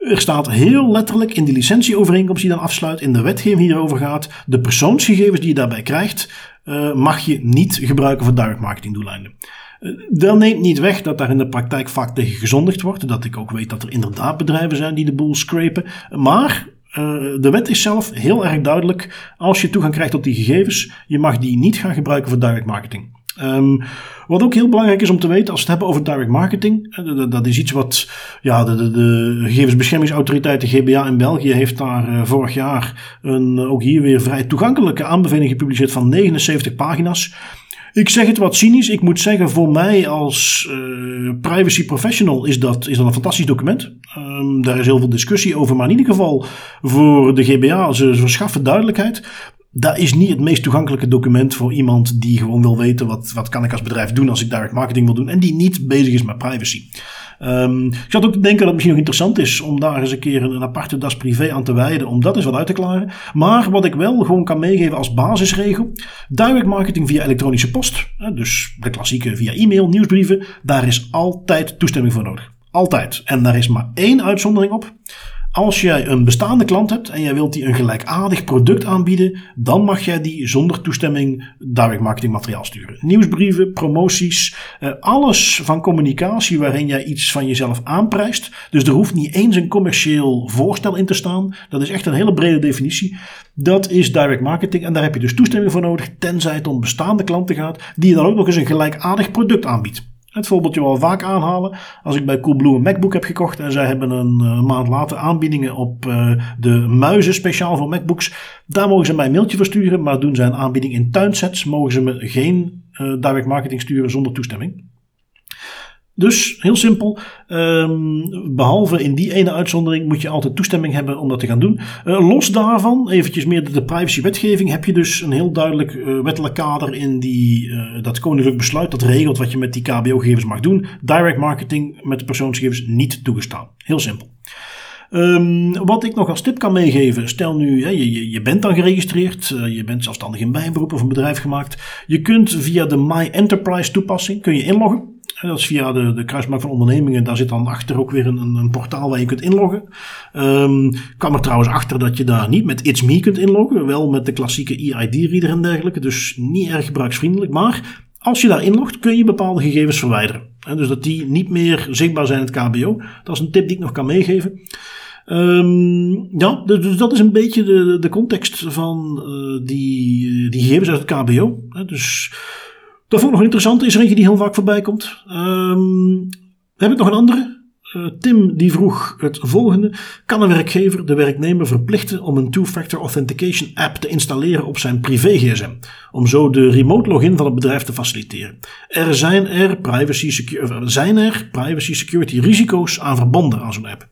Er staat heel letterlijk in die licentieovereenkomst die dan afsluit, in de wetgeving hierover gaat, de persoonsgegevens die je daarbij krijgt, uh, mag je niet gebruiken voor direct marketing doeleinden. Uh, dat neemt niet weg dat daar in de praktijk vaak tegen gezondigd wordt. Dat ik ook weet dat er inderdaad bedrijven zijn die de boel scrapen. Maar uh, de wet is zelf heel erg duidelijk. Als je toegang krijgt tot die gegevens, je mag die niet gaan gebruiken voor direct marketing. Um, wat ook heel belangrijk is om te weten als we het hebben over direct marketing. Dat is iets wat ja, de, de, de gegevensbeschermingsautoriteit, de GBA in België, heeft daar uh, vorig jaar een, ook hier weer vrij toegankelijke aanbeveling gepubliceerd van 79 pagina's. Ik zeg het wat cynisch. Ik moet zeggen, voor mij als uh, privacy professional is dat, is een fantastisch document. Um, daar is heel veel discussie over. Maar in ieder geval voor de GBA, ze verschaffen duidelijkheid dat is niet het meest toegankelijke document voor iemand die gewoon wil weten wat, wat kan ik als bedrijf doen als ik direct marketing wil doen en die niet bezig is met privacy. Um, ik zat ook te denken dat het misschien nog interessant is om daar eens een keer een, een aparte das privé aan te wijden, om dat eens wat uit te klaren. Maar wat ik wel gewoon kan meegeven als basisregel, direct marketing via elektronische post, dus de klassieke via e-mail, nieuwsbrieven, daar is altijd toestemming voor nodig. Altijd. En daar is maar één uitzondering op. Als jij een bestaande klant hebt en jij wilt die een gelijkaardig product aanbieden, dan mag jij die zonder toestemming direct marketing materiaal sturen. Nieuwsbrieven, promoties, eh, alles van communicatie waarin jij iets van jezelf aanprijst. Dus er hoeft niet eens een commercieel voorstel in te staan. Dat is echt een hele brede definitie. Dat is direct marketing en daar heb je dus toestemming voor nodig, tenzij het om bestaande klanten gaat, die je dan ook nog eens een gelijkaardig product aanbiedt. Het voorbeeldje wel vaak aanhalen. Als ik bij Coolblue een MacBook heb gekocht en zij hebben een uh, maand later aanbiedingen op uh, de muizen speciaal voor MacBooks. Daar mogen ze mij een mailtje versturen, maar doen zij een aanbieding in tuinsets, mogen ze me geen uh, direct marketing sturen zonder toestemming. Dus heel simpel, um, behalve in die ene uitzondering moet je altijd toestemming hebben om dat te gaan doen. Uh, los daarvan, eventjes meer de, privacywetgeving, heb je dus een heel duidelijk uh, wettelijk kader in die, uh, dat koninklijk besluit dat regelt wat je met die KBO-gegevens mag doen. Direct marketing met de persoonsgegevens niet toegestaan. Heel simpel. Um, wat ik nog als tip kan meegeven, stel nu, je, je bent dan geregistreerd, je bent zelfstandig in bijberoep of een bedrijf gemaakt. Je kunt via de My Enterprise toepassing kun je inloggen. Dat is via de, de kruismarkt van ondernemingen. Daar zit dan achter ook weer een, een portaal waar je kunt inloggen. Um, kwam er trouwens achter dat je daar niet met It's Me kunt inloggen. Wel met de klassieke EID-reader en dergelijke. Dus niet erg gebruiksvriendelijk. Maar als je daar inlogt, kun je bepaalde gegevens verwijderen. En dus dat die niet meer zichtbaar zijn in het KBO. Dat is een tip die ik nog kan meegeven. Um, ja, dus, dus, dat is een beetje de, de context van uh, die, die gegevens uit het KBO. Dus ik nog interessant. Is er eentje die heel vaak voorbij komt. Um, heb ik nog een andere? Uh, Tim die vroeg het volgende. Kan een werkgever de werknemer verplichten om een two-factor authentication app te installeren op zijn privé gsm? Om zo de remote login van het bedrijf te faciliteren. Er zijn er privacy, secu zijn er privacy security risico's aan verbonden aan zo'n app.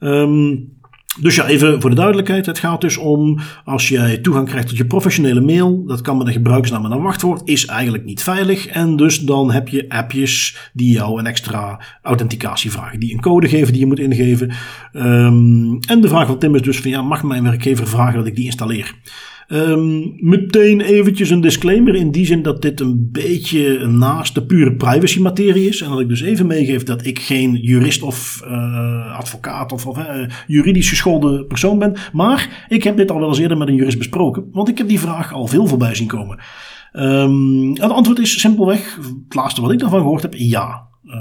Um, dus ja, even voor de duidelijkheid. Het gaat dus om als jij toegang krijgt tot je professionele mail. Dat kan met een gebruikersnaam en een wachtwoord. Is eigenlijk niet veilig. En dus dan heb je appjes die jou een extra authenticatie vragen. Die een code geven die je moet ingeven. Um, en de vraag van Tim is dus van ja, mag mijn werkgever vragen dat ik die installeer? Ehm, meteen eventjes een disclaimer in die zin dat dit een beetje naast de pure privacy materie is. En dat ik dus even meegeef dat ik geen jurist of uh, advocaat of, of uh, juridisch geschoolde persoon ben. Maar ik heb dit al wel eens eerder met een jurist besproken. Want ik heb die vraag al veel voorbij zien komen. Um, het antwoord is simpelweg, het laatste wat ik daarvan gehoord heb, ja. Uh,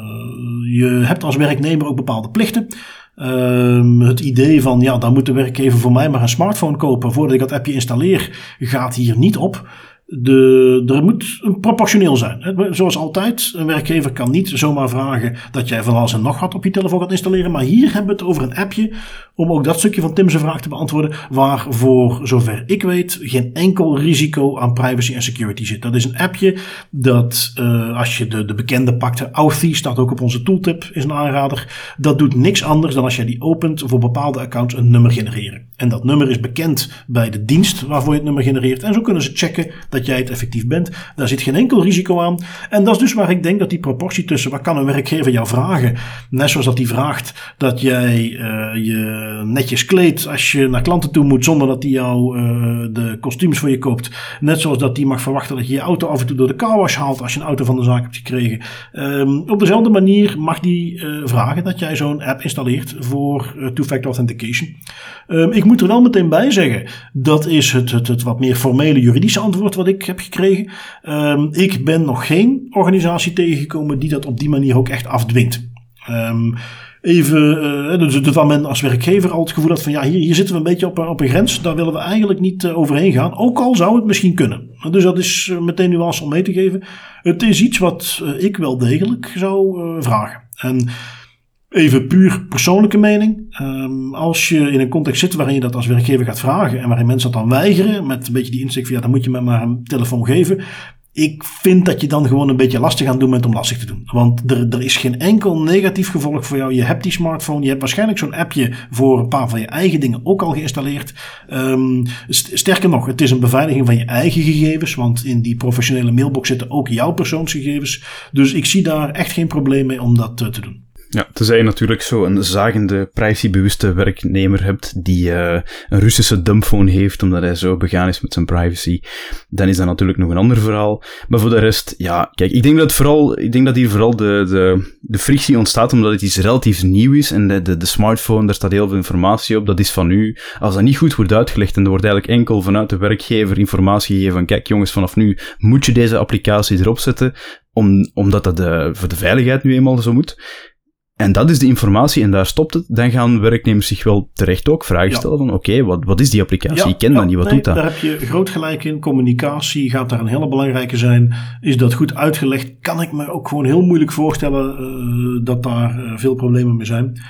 je hebt als werknemer ook bepaalde plichten. Um, het idee van, ja, dan moet de werkgever voor mij maar een smartphone kopen voordat ik dat appje installeer, gaat hier niet op de, er moet proportioneel zijn. Zoals altijd, een werkgever kan niet zomaar vragen dat jij van alles en nog wat op je telefoon gaat installeren. Maar hier hebben we het over een appje, om ook dat stukje van Tim's vraag te beantwoorden, waar voor zover ik weet geen enkel risico aan privacy en security zit. Dat is een appje dat, uh, als je de, de bekende pakt, Authy staat ook op onze tooltip, is een aanrader. Dat doet niks anders dan als jij die opent voor bepaalde accounts een nummer genereren. En dat nummer is bekend bij de dienst waarvoor je het nummer genereert. En zo kunnen ze checken dat jij het effectief bent. Daar zit geen enkel risico aan. En dat is dus waar ik denk dat die proportie tussen wat kan een werkgever jou vragen, net zoals dat hij vraagt dat jij uh, je netjes kleedt als je naar klanten toe moet zonder dat hij jou uh, de kostuums voor je koopt. Net zoals dat hij mag verwachten dat je je auto af en toe door de carwash haalt als je een auto van de zaak hebt gekregen. Um, op dezelfde manier mag die uh, vragen dat jij zo'n app installeert voor two-factor authentication. Um, ik moet er wel meteen bij zeggen, dat is het, het, het wat meer formele juridische antwoord ik heb gekregen. Um, ik ben nog geen organisatie tegengekomen die dat op die manier ook echt afdwingt. Um, even, uh, dus dat men als werkgever al het gevoel had van ja, hier, hier zitten we een beetje op, op een grens. Daar willen we eigenlijk niet uh, overheen gaan. Ook al zou het misschien kunnen. Dus dat is uh, meteen nuance om mee te geven. Het is iets wat ik wel degelijk zou vragen. En Even puur persoonlijke mening. Um, als je in een context zit waarin je dat als werkgever gaat vragen en waarin mensen dat dan weigeren, met een beetje die insteek van ja, dan moet je me maar een telefoon geven. Ik vind dat je dan gewoon een beetje lastig aan doen bent om lastig te doen. Want er, er is geen enkel negatief gevolg voor jou. Je hebt die smartphone, je hebt waarschijnlijk zo'n appje voor een paar van je eigen dingen ook al geïnstalleerd. Um, sterker nog, het is een beveiliging van je eigen gegevens, want in die professionele mailbox zitten ook jouw persoonsgegevens. Dus ik zie daar echt geen probleem mee om dat uh, te doen. Ja, tenzij je natuurlijk zo een zagende, privacybewuste werknemer hebt die uh, een Russische dumbphone heeft omdat hij zo begaan is met zijn privacy, dan is dat natuurlijk nog een ander verhaal. Maar voor de rest, ja, kijk, ik denk dat, vooral, ik denk dat hier vooral de, de, de frictie ontstaat omdat het iets relatief nieuw is en de, de, de smartphone, daar staat heel veel informatie op, dat is van u. Als dat niet goed wordt uitgelegd en er wordt eigenlijk enkel vanuit de werkgever informatie gegeven van kijk jongens, vanaf nu moet je deze applicatie erop zetten, om, omdat dat de, voor de veiligheid nu eenmaal zo moet en dat is de informatie en daar stopt het, dan gaan werknemers zich wel terecht ook vragen stellen van oké, okay, wat, wat is die applicatie? Ja, ik ken ja, dat niet, wat nee, doet dat? Daar heb je groot gelijk in. Communicatie gaat daar een hele belangrijke zijn. Is dat goed uitgelegd? Kan ik me ook gewoon heel moeilijk voorstellen uh, dat daar uh, veel problemen mee zijn.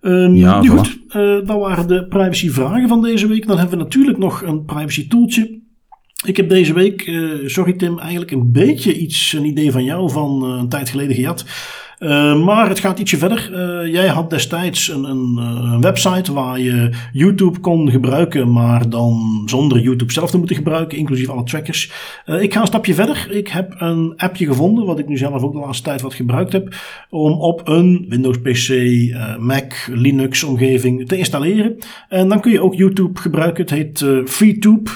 Um, ja, nu goed, uh, dat waren de privacy vragen van deze week. Dan hebben we natuurlijk nog een privacy tooltje. Ik heb deze week, sorry Tim, eigenlijk een beetje iets, een idee van jou van een tijd geleden gehad. Uh, maar het gaat ietsje verder. Uh, jij had destijds een, een, een, website waar je YouTube kon gebruiken, maar dan zonder YouTube zelf te moeten gebruiken, inclusief alle trackers. Ik ga een stapje verder. Ik heb een appje gevonden, wat ik nu zelf ook de laatste tijd wat gebruikt heb, om op een Windows PC, Mac, Linux omgeving te installeren. En dan kun je ook YouTube gebruiken. Het heet FreeTube.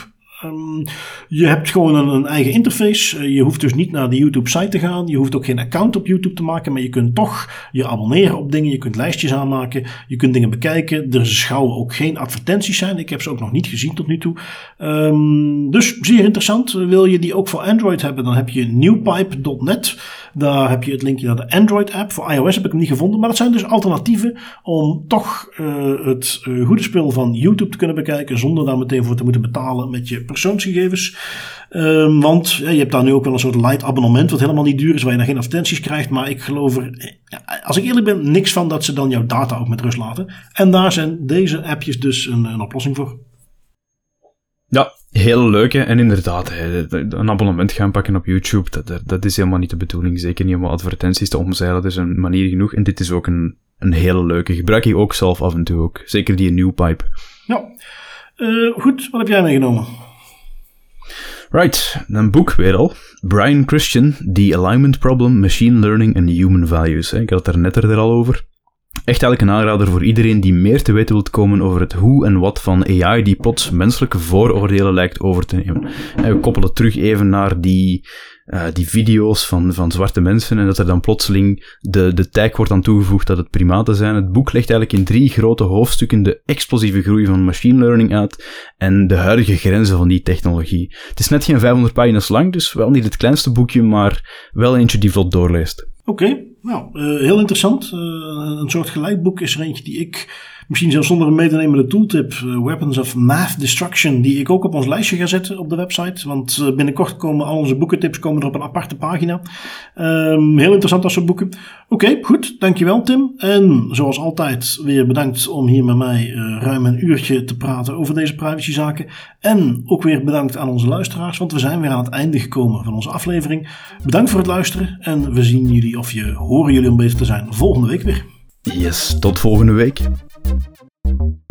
Um, je hebt gewoon een, eigen interface. Uh, je hoeft dus niet naar de YouTube-site te gaan. Je hoeft ook geen account op YouTube te maken. Maar je kunt toch je abonneren op dingen. Je kunt lijstjes aanmaken. Je kunt dingen bekijken. Er schouwen ook geen advertenties zijn. Ik heb ze ook nog niet gezien tot nu toe. Um, dus zeer interessant. Wil je die ook voor Android hebben, dan heb je newpipe.net. Daar heb je het linkje naar de Android-app. Voor iOS heb ik hem niet gevonden. Maar dat zijn dus alternatieven om toch uh, het uh, goede spul van YouTube te kunnen bekijken. Zonder daar meteen voor te moeten betalen met je persoonsgegevens. Um, want je hebt daar nu ook wel een soort light abonnement, wat helemaal niet duur is, waar je dan geen advertenties krijgt. Maar ik geloof er, als ik eerlijk ben, niks van dat ze dan jouw data ook met rust laten. En daar zijn deze appjes dus een, een oplossing voor. Ja, heel leuk. Hè? En inderdaad, een abonnement gaan pakken op YouTube, dat, dat is helemaal niet de bedoeling. Zeker niet om advertenties te omzeilen, dat is een manier genoeg. En dit is ook een, een hele leuke. Gebruik ik ook zelf af en toe ook. Zeker die new pipe. Ja. Uh, goed, wat heb jij meegenomen? Right, een boek weer al. Brian Christian, The Alignment Problem, Machine Learning and Human Values. Ik had het er net er al over. Echt eigenlijk een aanrader voor iedereen die meer te weten wilt komen over het hoe en wat van AI die plots menselijke vooroordelen lijkt over te nemen. En we koppelen terug even naar die, uh, die video's van, van zwarte mensen en dat er dan plotseling de, de tag wordt aan toegevoegd dat het primaten zijn. Het boek legt eigenlijk in drie grote hoofdstukken de explosieve groei van machine learning uit en de huidige grenzen van die technologie. Het is net geen 500 pagina's lang, dus wel niet het kleinste boekje, maar wel eentje die vlot doorleest. Oké, nou, uh, heel interessant. Uh, een soort gelijkboek is er eentje die ik Misschien zelfs zonder een mee te nemen de tooltip uh, Weapons of Math Destruction, die ik ook op ons lijstje ga zetten op de website. Want uh, binnenkort komen al onze boekentips komen er op een aparte pagina. Um, heel interessant als soort boeken. Oké, goed. Dankjewel Tim. En zoals altijd weer bedankt om hier met mij uh, ruim een uurtje te praten over deze privacyzaken. En ook weer bedankt aan onze luisteraars, want we zijn weer aan het einde gekomen van onze aflevering. Bedankt voor het luisteren en we zien jullie of je horen jullie om bezig te zijn volgende week weer. Yes, tot volgende week. Thank you.